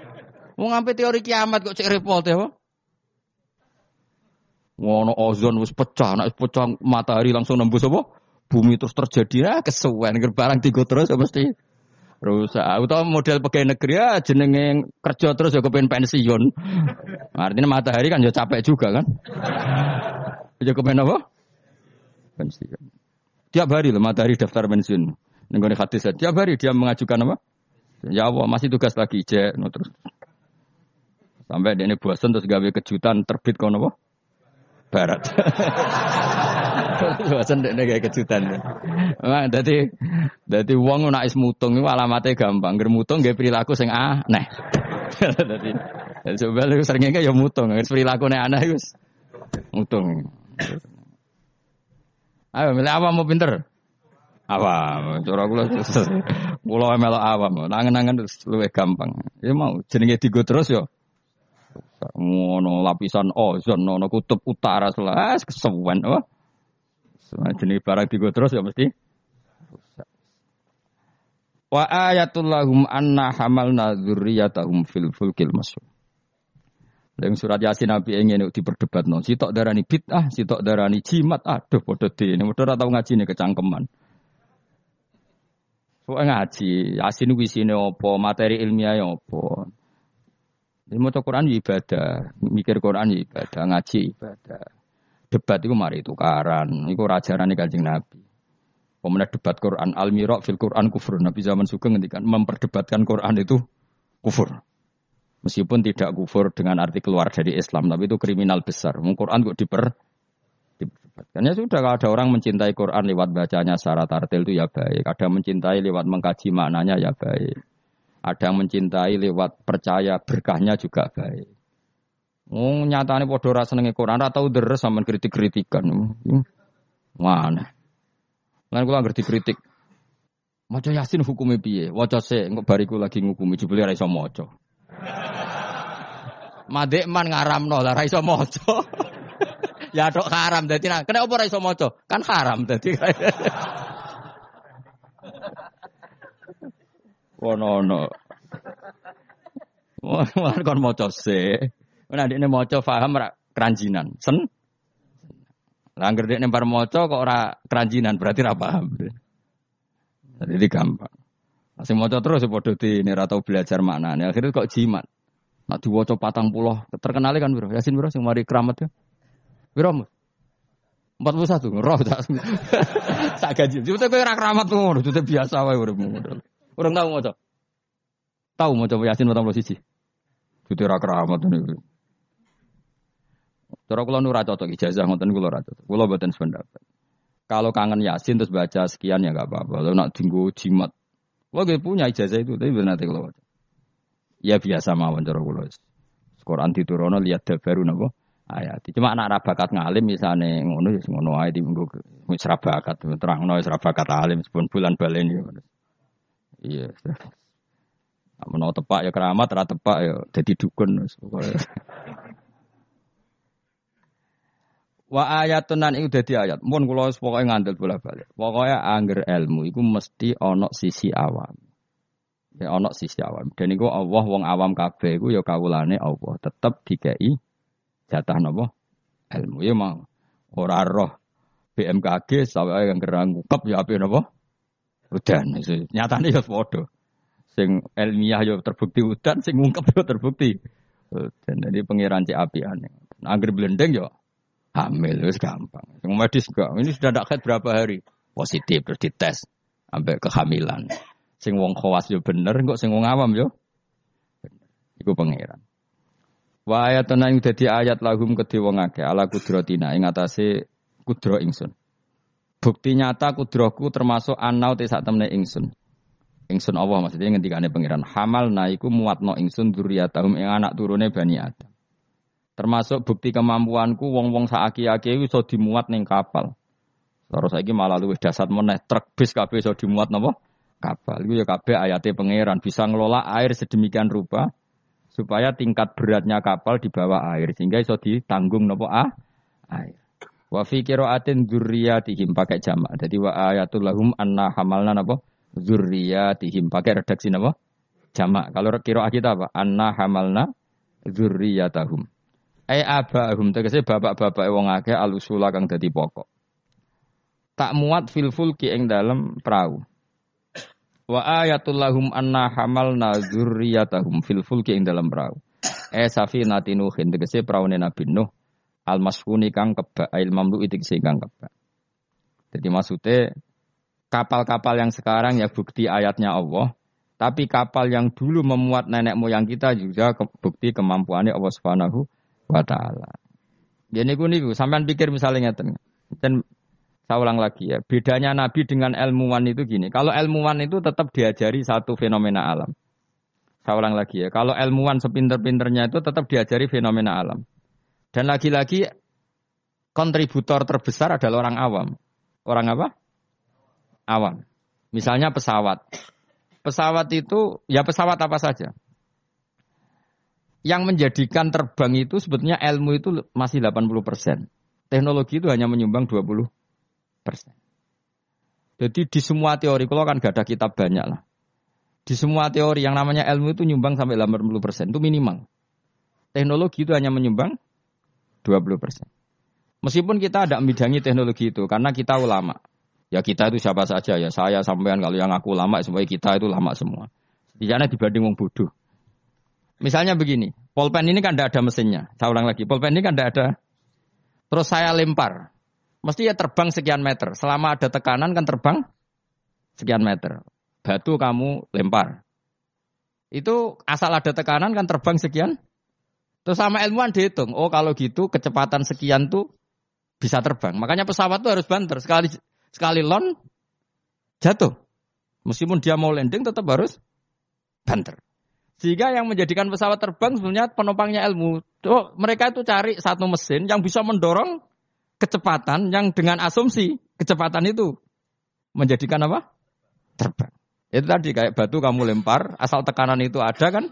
Mau ngampe teori kiamat kok cek repot ya, apa? Ngono ozon wis pecah, nek pecah matahari langsung nembus apa? Bumi terus terjadi ya kesuwen barang tiga terus ya mesti rusak. Atau model pegawai negeri ya jenenge kerja terus ya kepengen pensiun. Artinya matahari kan ya capek juga kan. Ya kepengen apa? pensiun. Tiap hari loh matahari daftar pensiun. Nenggone hadis tiap hari dia mengajukan apa? Ya Allah masih tugas lagi je, no, terus sampai dia ini bosan terus gawe kejutan terbit kono apa? Barat. bosan dia gawe kejutan. Nah, jadi jadi uang nak is mutung itu alamatnya gampang. Ger mutung gawe perilaku sing aneh. Jadi sebenarnya seringnya ya mutung, perilaku aneh itu mutung. Ayo milih awam mau pinter. Awam, cara kula kula melok awam. Nangen-nangen luwih gampang. Ya mau jenenge digo terus yo. Ngono lapisan ozon ono kutub utara selas kesewen oh. Jenenge barang digo terus ya mesti Wa ayatul lahum anna hamalna dzurriyyatahum fil fulkil masyhur. Yang surat Yasin Nabi ingin diperdebat no. Sitok darani bid'ah, sitok darani jimat. Aduh, bodoh di ini. Bodoh atau ngaji ini kecangkeman. Soalnya ngaji, Yasin wisine opo, materi ilmiah opo. Ini mau Quran ya ibadah, mikir Quran ya ibadah, ngaji ibadah. Debat itu mari tukaran, itu rajaran kancing Nabi. Pemenang debat Quran, al-mirok fil Quran kufur. Nabi zaman suka ngendikan memperdebatkan Quran itu kufur. Meskipun tidak kufur dengan arti keluar dari Islam, tapi itu kriminal besar. Quran kok diper. Ya sudah, kalau ada orang mencintai Quran lewat bacanya secara tartil itu ya baik. Ada yang mencintai lewat mengkaji maknanya ya baik. Ada yang mencintai lewat percaya berkahnya juga baik. Oh, nyatane padha ora senenge Quran, ora tau deres sampean kritik-kritikan. Mana? Lan kula ngerti kritik. Maca Yasin hukumnya piye? Waca sik, engko bariku lagi ngukumi jebule ora iso maca. Madek man ngaramno lah ra iso maca. ya tok haram dadi nah, kena apa ra iso maca? Kan haram dadi. Wono no. Wah, kon maca se. Nek dekne maca paham ra keranjinan. Sen. Anggere dekne bar maca kok ora keranjinan berarti ra paham. Jadi gampang. Masih maca terus ya padha di ini tau belajar maknanya. Akhirnya kok jimat. Nak diwaca patang pulau terkenal kan bro. Yasin bro, yang mari keramat ya. Bro, empat puluh satu, roh tak. Tak gaji. Cuma kau rak keramat tuh, itu biasa wae udah Orang tahu mau Tahu mau Yasin patang puluh sisi. Itu rak keramat tuh. Cara kula nu ra cocok ijazah ngoten kula ra cocok. Kula mboten sependapat. Kalau kangen Yasin terus baca sekian ya enggak apa-apa. Kalau nak dinggo jimat. Kula punya ijazah itu tapi benar nanti kalau Ya biasa mawon cara kula. Quran diturunno lihat dabaru napa ayat. Cuma anak rabakat ngalim misalnya ngono ya ngono ae di minggu wis rabakat terangno wis rabakat alim sepun bulan balen Iya. Menawa tepak ya keramat, ora tepak ya dadi dukun. Wa ayatun nan iku dadi ayat. Mun kula pokoke ngandel bola-balik. Pokoke angger ilmu iku mesti ana sisi awam. Ya ana sisi awam. Dan iku Allah wong awam kabeh iku ya kawulane Allah. Tetep dikei jatah napa? Ilmu ya mau. Ora roh BMKG sampai yang gerang ngukep ya apa napa? Udan. Nyatane ya padha. Sing ilmiah yo terbukti udan, sing ngungkep yo terbukti. Dan jadi pangeran cek api aneh. Angger blendeng yo hamil wis gampang. Sing medis enggak. Ini sudah ndak berapa hari positif terus dites sampai kehamilan. Sing wong khawas yo bener, kok sing wong awam yo Iku pangeran. Wa ayatuna ing dadi ayat lahum kedhe wong akeh ala kudratina ing atase kudro ingsun. Bukti nyata kudroku termasuk anau te sak temne ingsun. Ingsun Allah maksudnya ngendikane pangeran hamal naiku muatno ingsun dzurriyyatahum ing anak turune Bani Adam. Termasuk bukti kemampuanku wong-wong saaki-aki iso dimuat ning kapal. Terus saiki malah luwih dasar meneh truk bis kabeh iso dimuat napa? Kapal. Iku ya kabeh ayate pangeran bisa ngelola air sedemikian rupa supaya tingkat beratnya kapal di bawah air sehingga iso ditanggung napa ah? air. Wa fi qiraatin dzurriyyatihim pakai jamak. Jadi wa ayatul lahum anna hamalna napa? zurriyatihim. Pakai redaksi apa? Jamak. Kalau kira kita apa? Anna hamalna zurriyatahum. Ai abahum tegese bapak-bapak wong akeh alusula kang dadi pokok. Tak muat fil fulki ing dalem perahu. Wa ayatul lahum anna hamalna zurriyatahum fil fulki ing dalem perahu. Eh safinati nuhin tegese praune Nabi Nuh al masfuni kang kebak ail mamlu itik kang kebak. Jadi maksudnya kapal-kapal yang sekarang ya bukti ayatnya Allah. Tapi kapal yang dulu memuat nenek moyang kita juga bukti kemampuannya Allah Subhanahu taala. Jadi gue nih, sampean pikir misalnya ngeten. Dan saya ulang lagi ya, bedanya Nabi dengan ilmuwan itu gini. Kalau ilmuwan itu tetap diajari satu fenomena alam. Saya ulang lagi ya, kalau ilmuwan sepinter-pinternya itu tetap diajari fenomena alam. Dan lagi-lagi kontributor terbesar adalah orang awam. Orang apa? awam. Misalnya pesawat. Pesawat itu ya pesawat apa saja. Yang menjadikan terbang itu sebetulnya ilmu itu masih 80%. Teknologi itu hanya menyumbang 20%. Jadi di semua teori, kalau kan gak ada kitab banyak lah. Di semua teori yang namanya ilmu itu nyumbang sampai 80%, itu minimal. Teknologi itu hanya menyumbang 20%. Meskipun kita ada membidangi teknologi itu, karena kita ulama. Ya kita itu siapa saja ya saya sampean kalau yang aku lama supaya kita itu lama semua. Setidaknya dibanding wong bodoh. Misalnya begini, polpen ini kan tidak ada mesinnya. Saya ulang lagi, polpen ini kan tidak ada. Terus saya lempar, mesti ya terbang sekian meter. Selama ada tekanan kan terbang sekian meter. Batu kamu lempar. Itu asal ada tekanan kan terbang sekian. Terus sama ilmuwan dihitung, oh kalau gitu kecepatan sekian tuh bisa terbang. Makanya pesawat tuh harus banter. Sekali Sekali lon jatuh. Meskipun dia mau landing tetap harus banter. Sehingga yang menjadikan pesawat terbang sebenarnya penumpangnya ilmu. Oh, mereka itu cari satu mesin yang bisa mendorong kecepatan yang dengan asumsi kecepatan itu menjadikan apa? Terbang. Itu tadi kayak batu kamu lempar, asal tekanan itu ada kan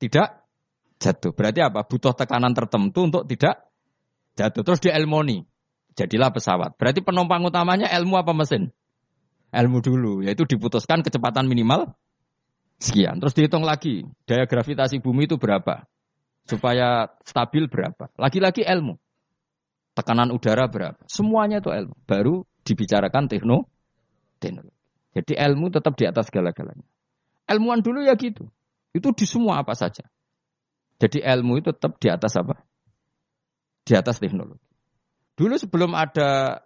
tidak jatuh. Berarti apa? Butuh tekanan tertentu untuk tidak jatuh. Terus di elmoni jadilah pesawat. Berarti penumpang utamanya ilmu apa mesin? Ilmu dulu, yaitu diputuskan kecepatan minimal sekian. Terus dihitung lagi, daya gravitasi bumi itu berapa? Supaya stabil berapa? Lagi-lagi ilmu. Tekanan udara berapa? Semuanya itu ilmu. Baru dibicarakan tekno, teknologi. Jadi ilmu tetap di atas segala-galanya. Ilmuwan dulu ya gitu. Itu di semua apa saja. Jadi ilmu itu tetap di atas apa? Di atas teknologi. Dulu sebelum ada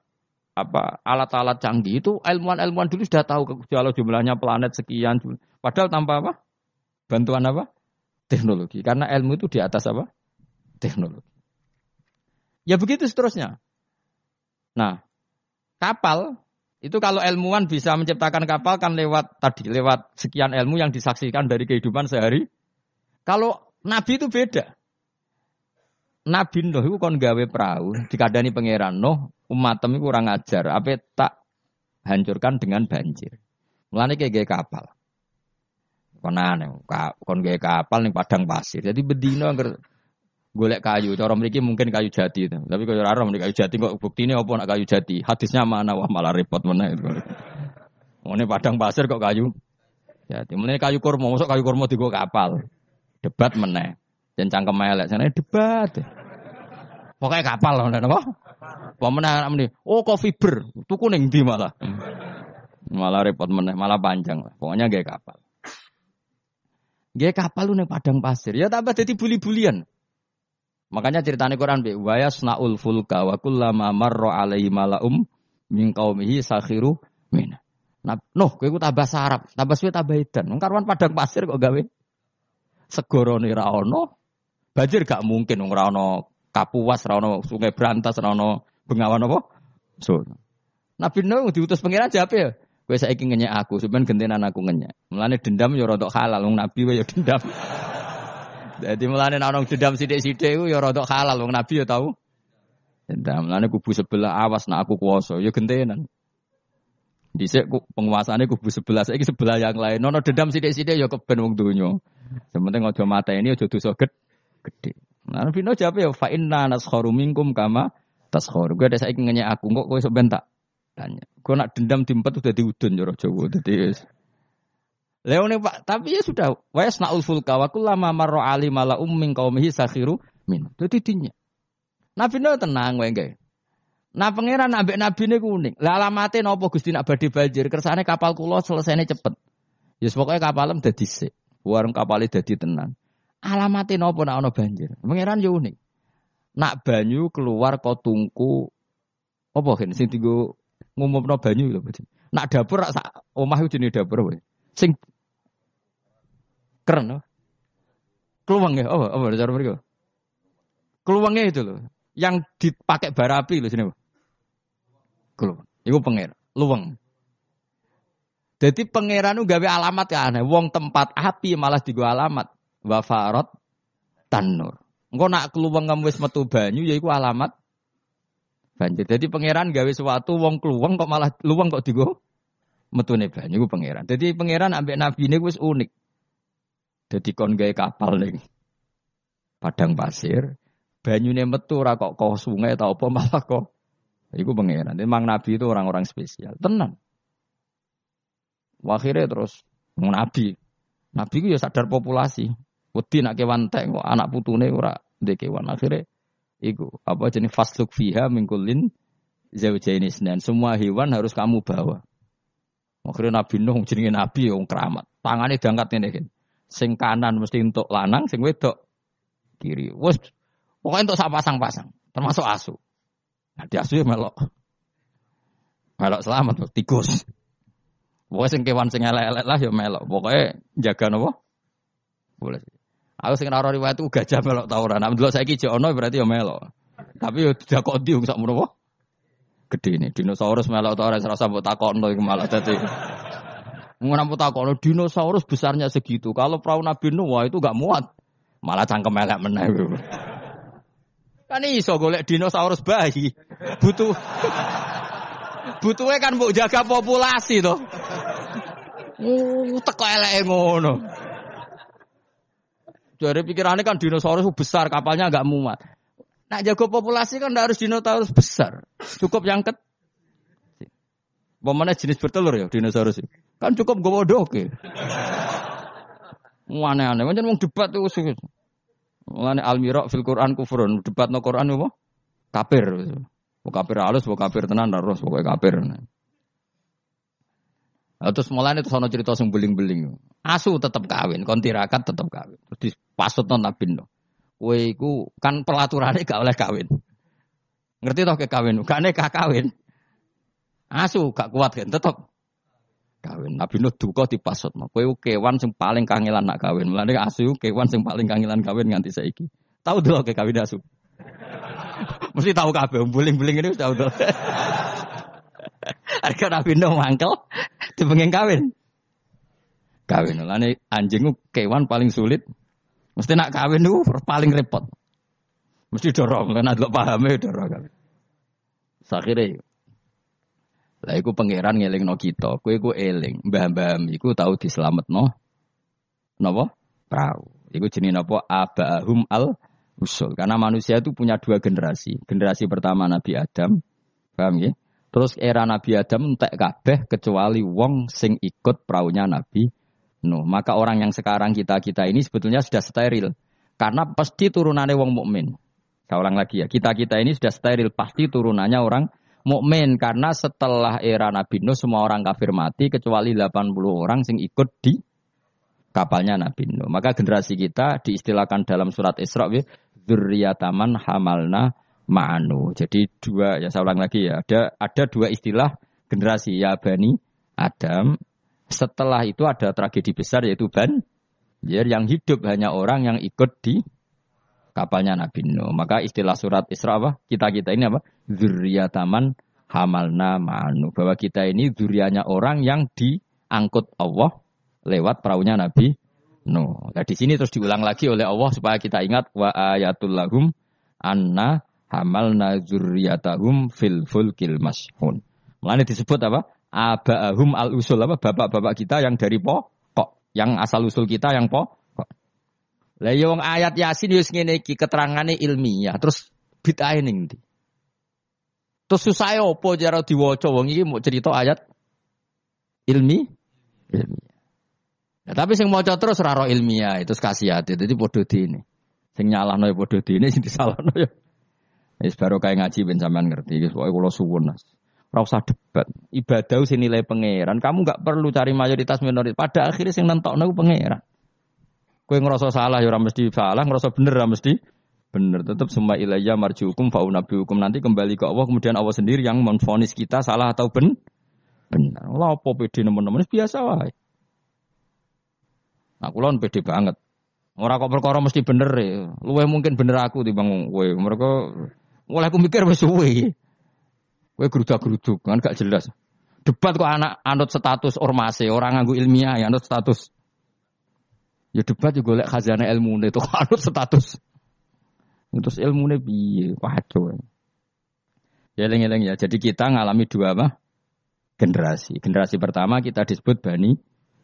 apa alat-alat canggih itu ilmuwan-ilmuwan dulu sudah tahu kalau jumlahnya planet sekian. Padahal tanpa apa? Bantuan apa? Teknologi. Karena ilmu itu di atas apa? Teknologi. Ya begitu seterusnya. Nah, kapal itu kalau ilmuwan bisa menciptakan kapal kan lewat tadi lewat sekian ilmu yang disaksikan dari kehidupan sehari. Kalau nabi itu beda. Nabi Nuh iku kon gawe perahu, dikadani pangeran Nuh, umatem iku kurang ajar, apa tak hancurkan dengan banjir. Mulane kayak kapal. Konane, kon gawe kapal ning padang pasir. Jadi bedino angger golek kayu, cara mriki mungkin kayu jati itu. Tapi kalau ora mriki kayu jati kok buktine apa nak kayu jati? Hadisnya mana wah malah repot meneh. Ngene padang pasir kok kayu jati. Mulane kayu kurma, masuk kayu kurma digo kapal. Debat meneh. Dan cangkem elek sana debat. Pokoknya kapal loh, napa? Pemenang ini, oh kok fiber, tuku ning di malah. Malah repot meneh, malah panjang lah. Pokoknya gak kapal. Gak kapal lu nih padang pasir. Ya tambah jadi buli-bulian. Makanya ceritanya Quran bi wa yasnaul fulka wa kullama marra alaihi malaum min qaumihi sakhiru min. Nah, noh, kowe tambah sarap, tambah suwe tambah edan. Wong padang pasir kok gawe segorone ra ono, Banjir gak mungkin ora ono Kapuas, ora ono Sungai Brantas, ora Bengawan apa? So. Nabi Nuh diutus pangeran jawab ya. Kowe saiki ngenyek aku, sampean gentenan aku ngenyek. Mulane dendam ya rada halal wong Nabi ya dendam. Jadi mulane ono dendam sithik-sithik iku ya rada halal wong Nabi ya tau. Dendam. Mulane kubu sebelah awas nek aku kuwasa ya gentenan. Dhisik penguasane kubu sebelah saiki sebelah yang lain. Nono dendam sithik-sithik ya keben wong donya. Sementing aja mata ini aja dosa gede gede. Nah, Nabi Nuh jawab ya fa inna naskharu minkum kama taskharu. Gue ada saiki ngenyek aku kok sok tak tanya. Gue nak dendam diempet udah diudun jero Jawa dadi Leone Pak, tapi ya sudah wa yasnaul fulka wa kullama marra ali mala ummin qaumihi sakhiru min. Dadi dinya. Nabi Nuh tenang wae nggih. Nah pangeran ambek ini kuning. Lah alamate napa Gusti nak badhe banjir? Kersane kapal kula selesainya cepet. Ya yes, pokoknya kapalem dadi sik. Warung kapalnya dadi tenan. Alamate napa nek ana banjir? Pangeran yo unik. Nak banyu keluar kok tungku apa kan sing dienggo ngumumno banyu lho. Nak dapur sak omah jenenge dapur wae. Sing keren loh. Keluang ya, apa apa cara mereka? Keluangnya itu loh, yang dipakai bara api loh sini. Keluang. Iku pangeran, luweng. Jadi pangeran itu gawe alamat aneh. Wong tempat api malah digo alamat wafarot tanur. Engko nak keluweng kamu wis metu banyu yaiku alamat banjir. Jadi pangeran gawe sesuatu wong keluweng kok malah luweng kok digo metune banyu iku pangeran. Jadi pangeran ambek nabi ini wis unik. Jadi kon gawe kapal ning padang pasir, banyune metu ora kok kok sungai atau apa malah kok iku pangeran. Memang nabi itu orang-orang spesial. Tenan. Akhirnya terus nabi. Nabi itu ya sadar populasi. Wedi nak kewan tek kok anak putune ora ndek kewan. Akhirnya iku apa jenis fasluk fiha mingkulin zaujaini dan semua hewan harus kamu bawa. Akhirnya Nabi Nuh jenenge Nabi yang keramat. Tangannya diangkat ini kan. Sing kanan mesti untuk lanang, sing wedok kiri. Wes pokoknya untuk sak pasang-pasang, termasuk asu. Nah, di asu ya melok. Melok selamat tikus. Pokoknya sing kewan sing elek-elek lah ya melok. Pokoknya jaga nopo. Boleh. Aku sing ora riwayat itu gajah melok ta ora. Nek delok saiki jek ono berarti ya melok. Tapi yo tidak kok sak menawa. Gede ini dinosaurus melok ta ora serasa mbok takokno iku malah dadi. Ngono mbok takokno dinosaurus besarnya segitu. Kalau perahu Nabi Nuh wah itu gak muat. Malah cangkem elek meneh. Kan iso golek dinosaurus bayi. Butuh Butuhnya kan mbok jaga populasi toh. Uh, teko eleke ngono. Dari pikirannya kan dinosaurus besar, kapalnya agak muat. Nak jago populasi kan harus dinosaurus besar. Cukup yang ket. Pemana jenis bertelur ya dinosaurus Kan cukup gue bodoh ke. Aneh-aneh. Macam mau debat tuh. Mulane almirok fil Quran kufrun. Debat no Quran apa? Kafir. Mau kafir halus, mau kafir tenan, harus pokoknya kafir. Terus mulai itu sono cerita sing beling-beling. Asu tetap kawin, kontirakat tetap kawin. Terus pasut non nabi no. Kue iku kan pelaturannya gak oleh kawin. Ngerti toh ke kawin? Gak nekah kawin. Asu gak kuat kan, tetap kawin. Nabi Nuh duka dipasut. Kue kewan sing paling kangelan nak kawin. Mulane asu kewan sing paling kangelan kawin nganti saiki. Tahu dulu ke kawin asu. Mesti tahu kabeh, buling-buling ini tahu dulu. Harga Nabi Nuh mangkel, dipengen kawin. Kawin. Lane anjing kewan paling sulit. Mesti nak kawin itu paling repot. Mesti dorong kan ada pahame dorong kan. Sakhire lah iku pangeran no kita, kowe iku eling, mbah-mbah iku tau diselametno napa? Perahu. Iku jenis napa? Abahum al usul. Karena manusia itu punya dua generasi. Generasi pertama Nabi Adam, paham ya? Terus era Nabi Adam entek kabeh kecuali wong sing ikut perahunya Nabi Nuh. Maka orang yang sekarang kita-kita ini sebetulnya sudah steril. Karena pasti turunannya wong mukmin. Saya ulang lagi ya, kita-kita ini sudah steril, pasti turunannya orang mukmin karena setelah era Nabi Nuh semua orang kafir mati kecuali 80 orang sing ikut di kapalnya Nabi Nuh. Maka generasi kita diistilahkan dalam surat Isra dzurriyataman hamalna ma'anu. Jadi dua ya saya ulang lagi ya, ada ada dua istilah generasi ya Bani Adam. Setelah itu ada tragedi besar yaitu ban ya, yang hidup hanya orang yang ikut di kapalnya Nabi Nuh. Maka istilah surat Isra apa? Kita-kita ini apa? Zuriyataman hamalna ma'anu. Bahwa kita ini zurianya orang yang diangkut Allah lewat perahunya Nabi Nuh. Nah di sini terus diulang lagi oleh Allah supaya kita ingat wa ayatul lahum anna hamalna zurriyatahum fil fulkil mashhun. Mulane disebut apa? Aba'ahum al usul apa? Bapak-bapak kita yang dari pokok, yang asal usul kita yang pokok. Lah yo ya ayat Yasin yo ngene iki keterangane ilmiah, terus bid'ah ning ndi? Terus susah opo jare diwaca wong iki mau cerita ayat ilmi ilmiah. Ya, tapi sing maca terus ora ilmiah itu hati. Dadi padha dene. Sing nyalahno ya padha dene sing ya. Wis baru kayak ngaji ben sampean ngerti. Wis pokoke kula suwun. Ora usah debat. Ibadah sing nilai pangeran. Kamu nggak perlu cari mayoritas minoritas. Pada akhirnya sing nentokno pangeran. Kue ngerasa salah ya mesti salah, ngerasa bener ya mesti bener. Tetap semua ilayah marji hukum faunabi hukum nanti kembali ke Allah kemudian Allah sendiri yang menfonis kita salah atau ben benar. Allah apa pede teman-teman biasa wae. Aku lawan pede banget. Orang kok perkara mesti bener ya. Luwe mungkin bener aku timbang kowe. Mereka mulai aku mikir wis suwe. Kowe gerudak-geruduk kan gak jelas. Debat kok anak anut status ormase, orang nganggo ilmiah ya anut status Ya debat juga golek khazanah ilmu itu anut status. Terus ilmu piye? Waduh. Ya eleng-eleng ya. Jadi kita ngalami dua apa? Generasi. Generasi pertama kita disebut Bani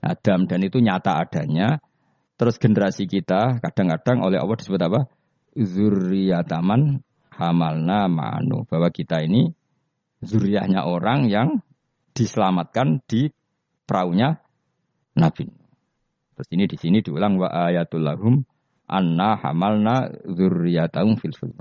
Adam dan itu nyata adanya. Terus generasi kita kadang-kadang oleh Allah disebut apa? Zuriyataman hamalna ma'anu. Bahwa kita ini zuriyahnya orang yang diselamatkan di perahunya Nabi. Terus ini di sini diulang wa ayatul lahum anna hamalna dzurriyyatahum fil fulk.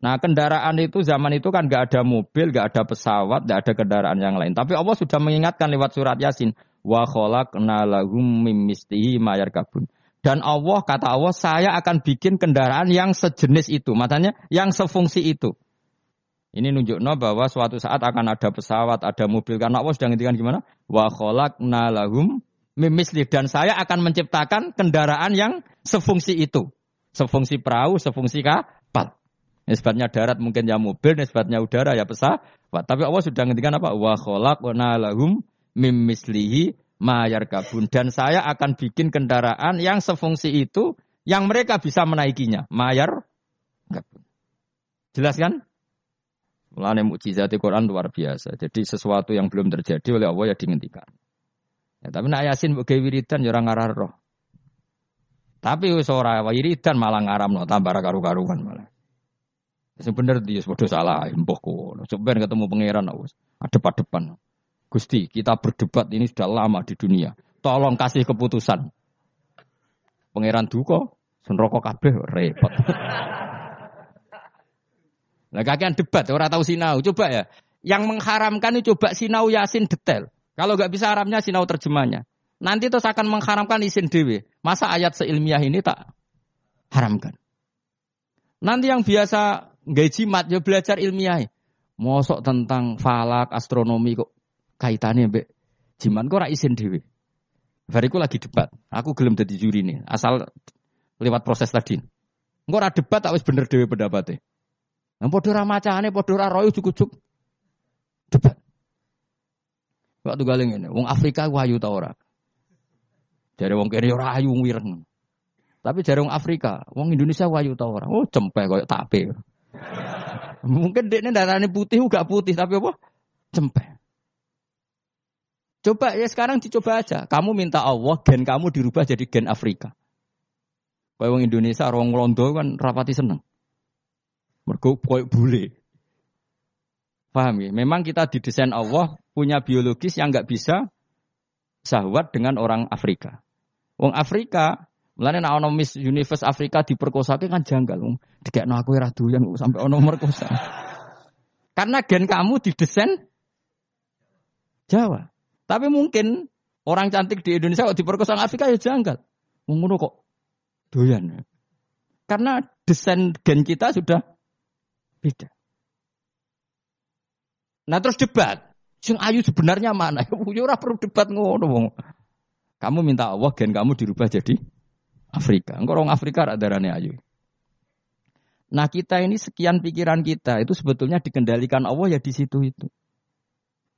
Nah kendaraan itu zaman itu kan gak ada mobil, gak ada pesawat, gak ada kendaraan yang lain. Tapi Allah sudah mengingatkan lewat surat Yasin. Wa khalaqna lahum mimistihi mayar kabun. Dan Allah kata Allah saya akan bikin kendaraan yang sejenis itu. Makanya yang sefungsi itu. Ini nunjukno bahwa suatu saat akan ada pesawat, ada mobil. Karena Allah sudah ngintikan gimana? Wa khalaqna lahum mimisli dan saya akan menciptakan kendaraan yang sefungsi itu. Sefungsi perahu, sefungsi kapal. Nisbatnya darat mungkin ya mobil, nisbatnya udara ya pesawat. Tapi Allah sudah ngendikan apa? Wa khalaqna lahum mimislihi mayar kabun. Dan saya akan bikin kendaraan yang sefungsi itu yang mereka bisa menaikinya. Mayar kabun. Jelas kan? Mulane mukjizat Quran luar biasa. Jadi sesuatu yang belum terjadi oleh Allah ya dihentikan. Ya, tapi nak yasin mbok wiridan ya ora ngarar roh. Tapi ora wiridan malah ngaramno tambah karu-karuan malah. Bener dia padha salah kono. Sebenarnya ketemu pangeran wis adep-adepan. Gusti, kita berdebat ini sudah lama di dunia. Tolong kasih keputusan. Pangeran duka, senroko kabeh repot. Nah kakean debat, orang tahu sinau. Coba ya, yang mengharamkan itu coba sinau yasin detail. Kalau nggak bisa Arabnya sinau terjemahnya. Nanti terus akan mengharamkan isin dewi. Masa ayat seilmiah ini tak haramkan. Nanti yang biasa nggak jimat ya belajar ilmiah. Mosok tentang falak, astronomi kok kaitannya be jimat kok isin dewi. Bariku lagi debat. Aku gelem jadi juri nih. Asal lewat proses tadi. Engko ora debat tak wis bener dhewe pendapatnya. Nah, padha ra macane, padha ra royo cukup-cukup. Debat. Waktu galing ini, wong Afrika wayu ta ora? Dari wong kene ora ayu wireng. Tapi jarang Afrika, wong Indonesia wayu tau orang. Oh, cempeh koyo tape. Mungkin dekne darahnya putih gak putih tapi apa? Cempeh. Coba ya sekarang dicoba aja. Kamu minta Allah gen kamu dirubah jadi gen Afrika. Kayak wong Indonesia, orang Londo kan rapati seneng. Mergo koyo bule. Paham ya? Memang kita didesain Allah punya biologis yang nggak bisa sahwat dengan orang Afrika. Wong Afrika, mulane nek Universe Afrika diperkosake kan janggal. Wong dikekno aku ora doyan sampai ana merkosa. Karena gen kamu didesain Jawa. Tapi mungkin orang cantik di Indonesia kok diperkosa Afrika ya janggal. Ngono kok doyan. Karena desain gen kita sudah beda. Nah terus debat. Sing ayu sebenarnya mana? Ya ora perlu debat ngono. Kamu minta Allah gen kamu dirubah jadi Afrika. Engkau orang Afrika ada darahnya ayu. Nah kita ini sekian pikiran kita itu sebetulnya dikendalikan Allah ya di situ itu.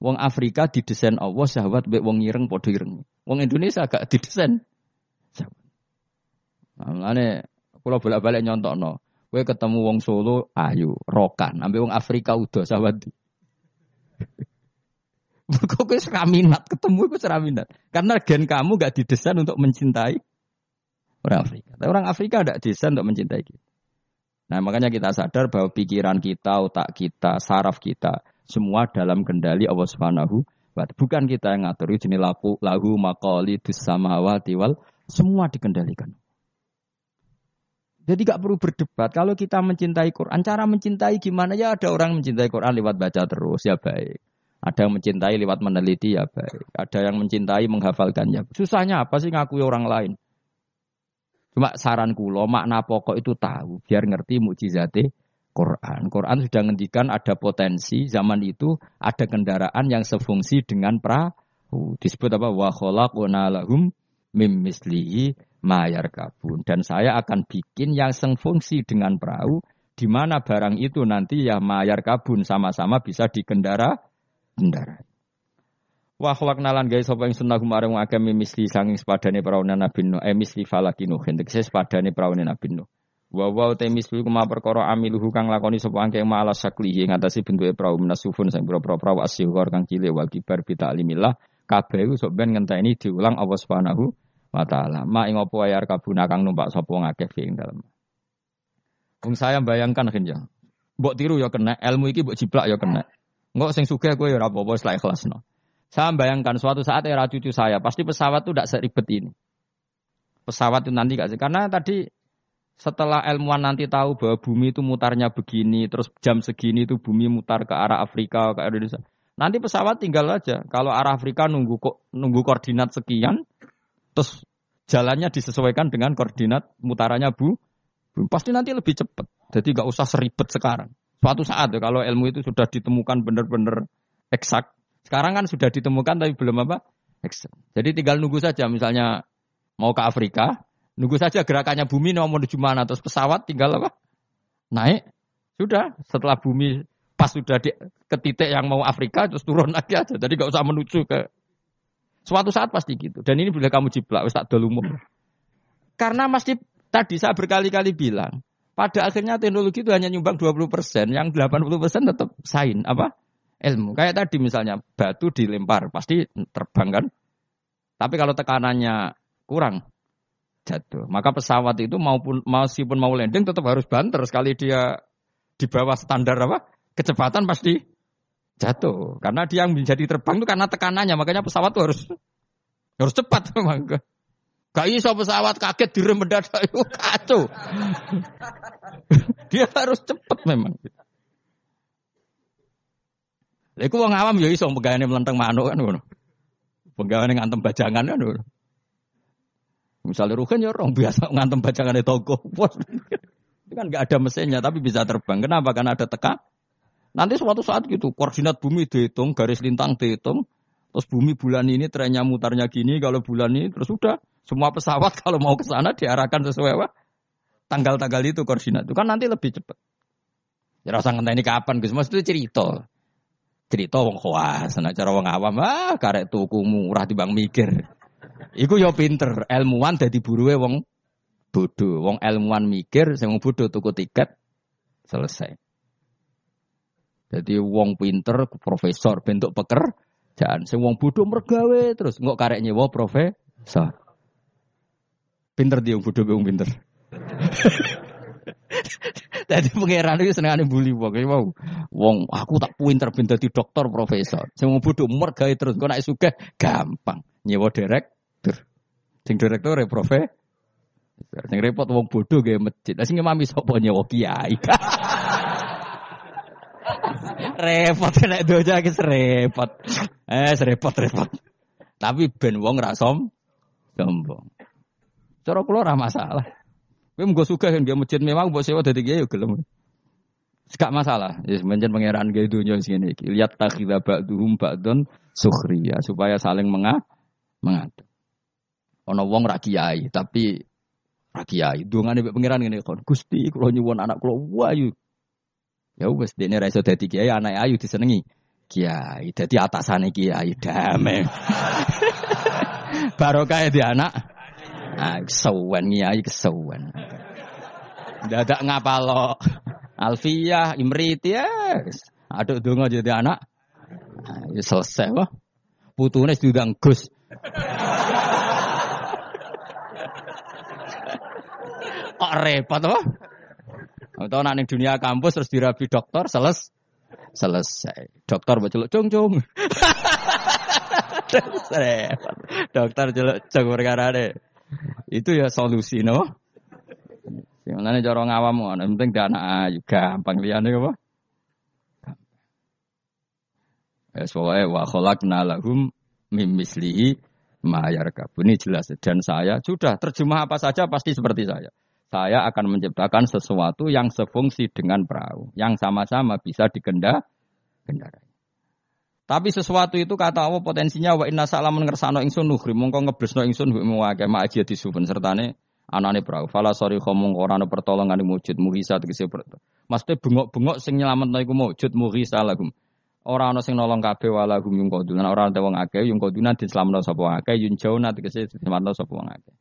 Wong Afrika didesain Allah sahabat baik wong ireng podo ireng. Wong Indonesia gak didesain. Nah, ini kalau bolak-balik nyontok no. Gue ketemu wong Solo ayu, rokan. Ambil wong Afrika udah sahabat. Kok gue seraminat, ketemu gue seraminat. Karena gen kamu gak didesain untuk mencintai orang Afrika. Tapi orang Afrika ada desain untuk mencintai kita. Nah makanya kita sadar bahwa pikiran kita, otak kita, saraf kita, semua dalam kendali Allah Subhanahu wa Bukan kita yang ngatur, jenis lahu, lahu makoli samawati wal, semua dikendalikan. Jadi gak perlu berdebat. Kalau kita mencintai Quran, cara mencintai gimana ya? Ada orang mencintai Quran lewat baca terus ya baik. Ada yang mencintai lewat meneliti ya baik. Ada yang mencintai menghafalkannya. Susahnya apa sih ngakui orang lain? Cuma saran kulo makna pokok itu tahu biar ngerti mukjizate Quran. Quran sudah ngendikan ada potensi zaman itu ada kendaraan yang sefungsi dengan perahu. Disebut apa? Wa khalaqna lahum mim mislihi mayar kabun. Dan saya akan bikin yang sefungsi dengan perahu, di mana barang itu nanti ya mayar kabun sama-sama bisa dikendara kendara. Wah kholak nalan guys sapa ing sunnah kumareng misli sanging sepadane peraune Nabi Nuh eh misli falakinu saya sepadane peraune Nabi Nuh. Wa wa te misli kuma perkara amiluhu kang lakoni sapa angke maala saklihi ngatasi bentuke perahu menasufun sing pira-pira perahu asyhur kang cilik wal kibar bi ta'limillah kabeh iku sok ben ngenteni diulang Allah Subhanahu wa taala. Ma ing apa ayar kabuna kang numpak sapa ngakeh ing dalem. Wong saya bayangkan kenja. Mbok tiru ya kena, ilmu iki mbok jiplak ya kena. Enggak sing sugih kowe ya ora apa-apa wis ikhlasno. Saya bayangkan suatu saat era cucu saya pasti pesawat itu tidak seribet ini. Pesawat itu nanti gak sih? Karena tadi setelah ilmuwan nanti tahu bahwa bumi itu mutarnya begini, terus jam segini itu bumi mutar ke arah Afrika, ke Indonesia. Nanti pesawat tinggal aja. Kalau arah Afrika nunggu nunggu koordinat sekian, Terus jalannya disesuaikan dengan koordinat mutarannya bu, bu pasti nanti lebih cepat. Jadi nggak usah seribet sekarang. Suatu saat ya, kalau ilmu itu sudah ditemukan benar-benar eksak. Sekarang kan sudah ditemukan tapi belum apa? Eksak. Jadi tinggal nunggu saja misalnya mau ke Afrika, nunggu saja gerakannya bumi mau menuju mana terus pesawat tinggal apa? Naik. Sudah setelah bumi pas sudah di, ke titik yang mau Afrika terus turun lagi aja. Jadi nggak usah menuju ke Suatu saat pasti gitu. Dan ini boleh kamu jiplak, wis tak umum. Karena masih tadi saya berkali-kali bilang, pada akhirnya teknologi itu hanya nyumbang 20 persen, yang 80 persen tetap sain apa ilmu. Kayak tadi misalnya batu dilempar pasti terbang kan. Tapi kalau tekanannya kurang jatuh. Maka pesawat itu maupun meskipun mau landing tetap harus banter sekali dia di bawah standar apa kecepatan pasti jatuh. Karena dia yang menjadi terbang itu karena tekanannya, makanya pesawat itu harus harus cepat memang. Gak iso pesawat kaget direm mendadak itu kacau. dia harus cepat memang. Lha iku wong awam ya iso pegawene melenteng manuk kan ngono. Pegawene ngantem bajangan kan ngono. Misalnya Ruhen ya orang biasa ngantem bajangan di toko. Itu kan nggak ada mesinnya tapi bisa terbang. Kenapa? Karena ada tekan Nanti suatu saat gitu, koordinat bumi dihitung, garis lintang dihitung, terus bumi bulan ini trennya mutarnya gini, kalau bulan ini terus sudah semua pesawat kalau mau ke sana diarahkan sesuai apa? Tanggal-tanggal itu koordinat itu kan nanti lebih cepat. Ya rasa ini kapan Gus? Mas itu cerita. Cerita wong khawas, cara wong awam ah karek tuku murah bang mikir. Iku yo pinter, ilmuwan dadi buruwe wong bodoh. Wong ilmuwan mikir, sing wong bodoh tuku tiket selesai. Jadi wong pinter profesor bentuk pekerjaan. Sing wong bodoh mergawe terus nggak karek nyewa profesor. Pinter dia wong bodoh wong pinter. Jadi pangeran itu senengane bully wong. Wow. Wong aku tak pinter-pinter di dokter profesor. Sing wong bodoh mergawe terus kok nek sugih gampang nyewa direktur. Sing direktur ya profesor. Sing repot wong bodoh gawe masjid. Lah sing mami sapa nyewa kiai. repot nek doja iki repot. Eh repot repot. Tapi ben wong ra som sombong. Cara kula ora masalah. Kowe menggo sugih dia masjid memang mbok sewa dadi kiai yo gelem. Gak masalah. Ya semenjen pangeran gawe dunya sing ngene iki. Lihat takhidha ba'duhum ba'dun sukhriya supaya saling menga mengatur. Ana wong ra kiai tapi ra kiai. Dungane mbek pangeran ngene kon. Gusti kula nyuwun anak kula wayu. Ya wis dene ra iso dadi kiai anak ayu disenengi. Kiai dadi atasane kiai damai. Barokah di anak. Ah, kesuwen kiai kesuwen. Dadak ngapalo. Alfiyah, Imrit ya. Aduk donga jadi anak. Nah, ya selesai wah. Putune diundang Gus. Kok repot wah. Atau nak ning dunia kampus terus dirabi dokter seles selesai. Dokter baca celuk cung cung. dokter celuk cung perkara deh. Itu ya solusi no. Yang cara ngawam ngono, penting dana ayu gampang liyane apa? Ya soalnya wa khalaqna lahum mim mislihi ma Ini jelas dan saya sudah terjemah apa saja pasti seperti saya. Saya akan menciptakan sesuatu yang sefungsi dengan perahu, yang sama-sama bisa dikendarai. Tapi sesuatu itu kata Allah potensinya wa inna salamun ngersano ingsun nuhri mongko ngeblesno ingsun mbek muwake ma aja disuben sertane anane perahu. Fala sori khomong ora ana pertolongan mujud muhisa tegese Maksudnya bengok-bengok sing nyelametno iku mujud muhisa lagum. Ora ana sing nolong kabeh wala hum yung koduna ora ana wong akeh yung koduna diselametno sapa akeh yun jauna tegese diselametno sapa wong akeh.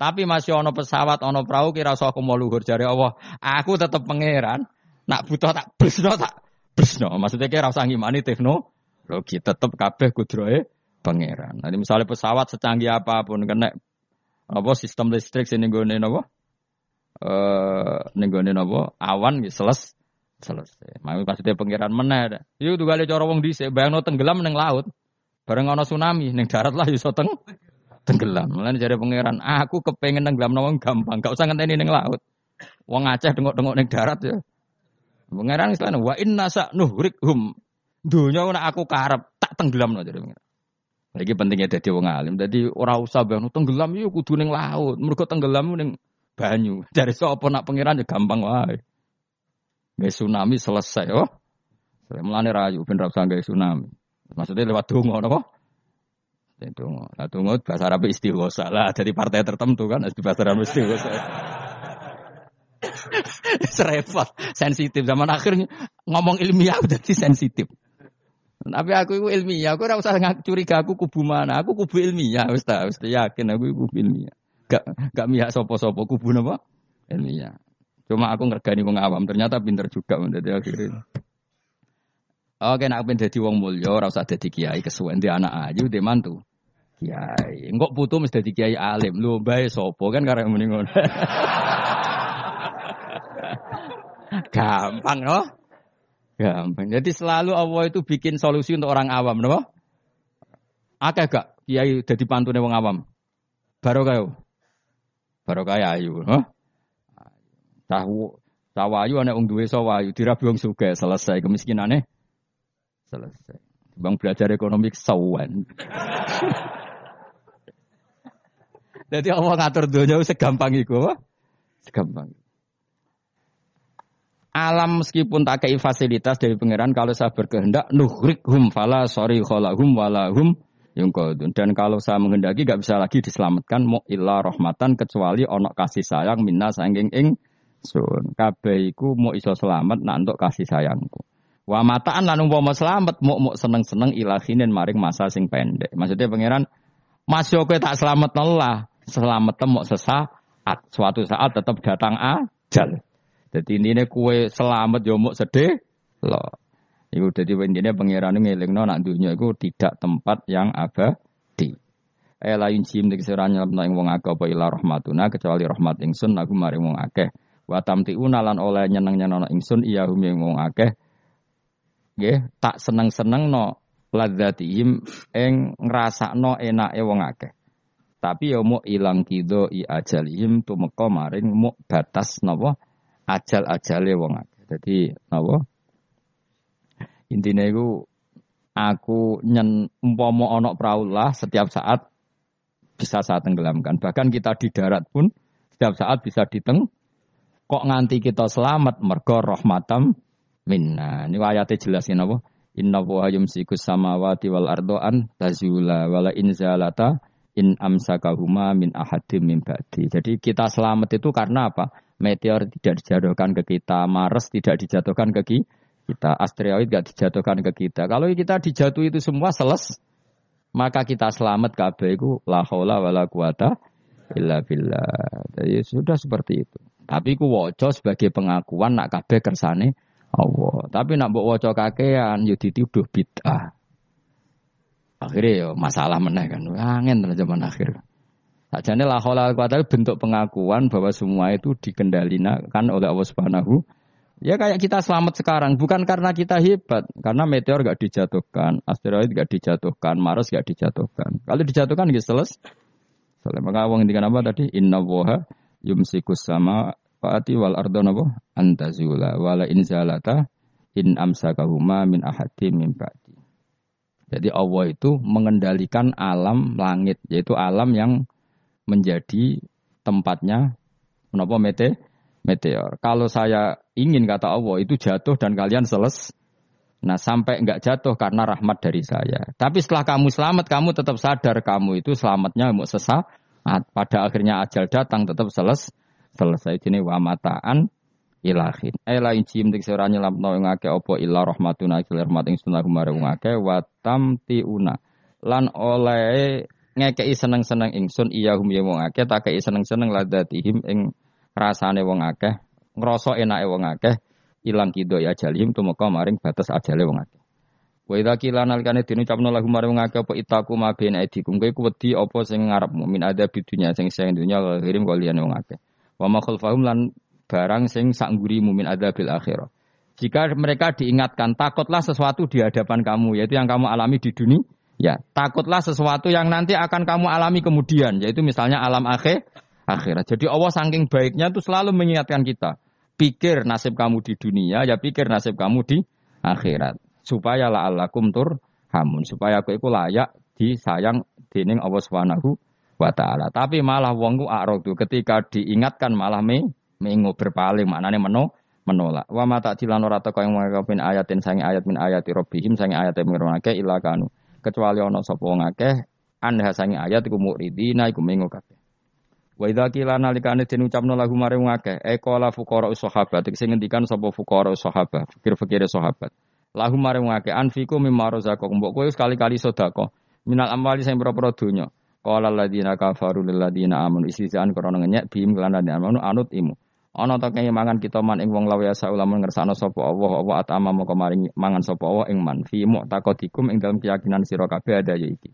Tapi masih ono pesawat, ono perahu kira usah aku mau luhur jari Allah. Aku tetap pangeran. Nak butuh tak bresno tak bresno. Maksudnya kira usah ngimani tekno teknologi tetap kabeh kudrohe pangeran. Nanti misalnya pesawat secanggih apa pun kena apa sistem listrik sini gue apa eh nenggone apa awan gitu seles selesai. Mau maksudnya pangeran ada. Yuk tuh kali cara wong dhisik bayangno tenggelam neng laut. Bareng ana tsunami neng darat lah iso teng tenggelam. Mulane jare pangeran, aku kepengen tenggelam wong gampang, gak usah ngenteni neng laut. Wong Aceh dengok-dengok neng darat ya. Pangeran Islam wa inna sa nuhrikhum Dunia nak aku karep tak tenggelam no jadi Lagi pentingnya jadi wong alim. Jadi orang usah bangun tenggelam yuk kudu neng laut. Mereka tenggelam neng banyu. Dari sopo nak pangeran ya gampang wae. Gak tsunami selesai oh. Mulane rayu ben ra usah tsunami. Maksudnya lewat donga napa? Itu Lah donga bahasa Arab istighosa lah dari partai tertentu kan di bahasa Arab istighosa. Serepot, sensitif zaman akhirnya ngomong ilmiah udah sensitif. Tapi aku itu ilmiah, aku ora usah curiga aku kubu mana, aku kubu ilmiah, ta, wis yakin aku kubu ilmiah. Gak gak mihak sopo-sopo kubu napa? Ilmiah. Cuma aku ngergani wong awam, ternyata pinter juga menjadi akhirnya. Oke, nak pengen jadi wong mulya, ora usah kiai kesuwen di anak ayu, di mantu. Kiai, enggak putu mesti dadi kiai alim. Lu bae sopo kan karena mending ngono. Gampang loh. Gampang. Jadi selalu Allah itu bikin solusi untuk orang awam, no? Akeh gak kiai jadi pantune wong awam? Barokah. Barokah ya ayu, no? Tahu sawayu ana wong duwe sawayu dirabi wong sugih selesai kemiskinane selesai. Bang belajar ekonomi sawan. Jadi Allah ngatur dunia segampang itu, segampang alam meskipun tak kei fasilitas dari pangeran kalau saya berkehendak hum fala sorry kholahum walahum yungkodun. Dan kalau saya menghendaki gak bisa lagi diselamatkan mu illa rahmatan kecuali onok kasih sayang minna sangking ing sun. Kabeiku mau iso selamat nak untuk kasih sayangku. Wa mataan lan mau selamat mau mau seneng seneng ilahinin maring masa sing pendek. Maksudnya pangeran masih oke tak selamat Allah selamat mau sesah Suatu saat tetap datang ajal. Jadi ini kue selamat ya sedih loh. Iku dadi intinya pangeran ngelingno nak dunya iku tidak tempat yang abadi. Eh lain sim sira nyelapno ing wong akeh apa rahmatuna kecuali rahmat ingsun aku maring wong akeh. Wa tamtiuna lan oleh nyeneng-nyenengno ingsun iya hum ing wong akeh. Nggih, tak seneng-seneng no ladzatihim ing ngrasakno enake wong akeh. Tapi ya mau ilang kido i ajalihim tumeka maring mau batas napa ajal-ajale wong akeh. Dadi napa Intinya itu aku nyen umpomo onok praulah setiap saat bisa saya tenggelamkan. Bahkan kita di darat pun setiap saat bisa diteng. Kok nganti kita selamat mergo rahmatam minna. Ini ayatnya jelasin apa? Inna wa yumsiku samawati wal ardoan tazula wala inzalata in amsakahuma min ahadim min ba'di. Jadi kita selamat itu karena apa? Meteor tidak dijatuhkan ke kita, Mars tidak dijatuhkan ke kita. Asteroid gak dijatuhkan ke kita. Kalau kita dijatuh itu semua seles, maka kita selamat kabeh itu la haula wala quwata illa billah. Jadi sudah seperti itu. Tapi ku waca sebagai pengakuan nak kabeh kersane Allah. Tapi nak mbok waca kakean yo dituduh bid'ah. Akhirnya yo masalah meneh kan. Angin zaman akhir. Sajane la haula wala bentuk pengakuan bahwa semua itu dikendalikan oleh Allah Subhanahu Ya kayak kita selamat sekarang, bukan karena kita hebat, karena meteor gak dijatuhkan, asteroid gak dijatuhkan, Mars gak dijatuhkan. Kalau dijatuhkan gitu selesai. Soalnya maka awang ini apa tadi? Inna woha yumsikus sama faati wal ardo nabo antazula wala inzalata in amsakahuma min ahadi min ba'di. Jadi Allah itu mengendalikan alam langit, yaitu alam yang menjadi tempatnya menapa mete meteor. Kalau saya ingin kata Allah itu jatuh dan kalian seles. Nah sampai enggak jatuh karena rahmat dari saya. Tapi setelah kamu selamat, kamu tetap sadar kamu itu selamatnya mau sesaat. Pada akhirnya ajal datang tetap seles, selesai. Jadi wa mataan ilahin. Ela inci mtik sira nyelamno ing akeh apa illa rahmatuna ila rahmat ing sunah kumare wong akeh wa. Lan oleh ngekei seneng-seneng ingsun iya hum ya wong akeh tak seneng-seneng ladatihim ing rasane wong akeh, ngrasa enake wong akeh, ilang kido ya jalim tumeka maring batas ajale wong akeh. Wa idza qila nalikane dene capno lagu maring wong akeh apa itaku ma ben edikum kowe ku wedi apa sing ngarepmu min ada bidunya sing sing dunya kirim kaliyan wong akeh. Wa ma khalfahum lan barang sing sak ngurimu min bil akhirah. Jika mereka diingatkan, takutlah sesuatu di hadapan kamu, yaitu yang kamu alami di dunia. Ya, takutlah sesuatu yang nanti akan kamu alami kemudian, yaitu misalnya alam akhir, akhirat. Jadi Allah saking baiknya itu selalu mengingatkan kita. Pikir nasib kamu di dunia, ya pikir nasib kamu di akhirat. Supaya la alakum tur hamun. Supaya aku itu layak disayang dening Allah Subhanahu wa taala. Tapi malah wong ku tuh ketika diingatkan malah me mengu berpaling maknane meno menolak. Wa mata cilan ora teko yang ayat ayatin sangi ayat min ayati rabbihim sangi ayat pengiranake ila kanu. Kecuali ana sapa wong akeh anha sangi ayat iku muridina iku mengu kabeh. Wa idza qila nalikane den ucapno lagu mare wong akeh, e qala fuqara sahabat sing ngendikan sapa fuqara sahabat, fikir-fikire sahabat. Lahu mare wong akeh anfiku mimma razaqakum. Mbok kowe sekali-kali sedekah. Minal amwali sing pira-pira donya. Qala alladziina kafaru lil ladziina amanu isizan krana ngenyek bim kelan amanu anut imu. Ana ta mangan kita man ing wong lawa ya saulamun ngersakno sapa Allah apa atama moko maring mangan sapa Allah ing man fi mu'taqadikum ing dalam keyakinan sira kabeh ada ya iki.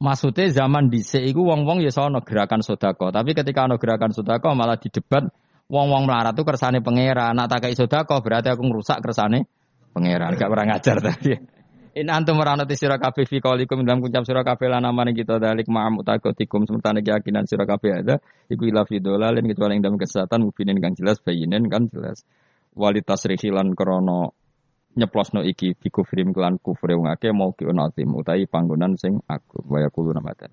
Maksudnya zaman dhisik iku wong-wong ya sono gerakan sodako, tapi ketika ono gerakan sodako malah didebat wong-wong melarat tuh kersane pangeran. Nak tak sodako berarti aku ngerusak kersane pangeran. Gak pernah ngajar tadi. In antum meranati sira kabeh fi qaulikum dalam kuncap sira kabeh lan amane kita dalik ma'am utakotikum sementara keyakinan sira kabeh ada iku ila fi dolalin kecuali ing dalam kesehatan mubinin kang jelas bayinin kan jelas. Walitas rihilan krono nyeplosno iki bi kufrim kelan kufre wong akeh mau ki utai panggonan sing aku waya kulo namatan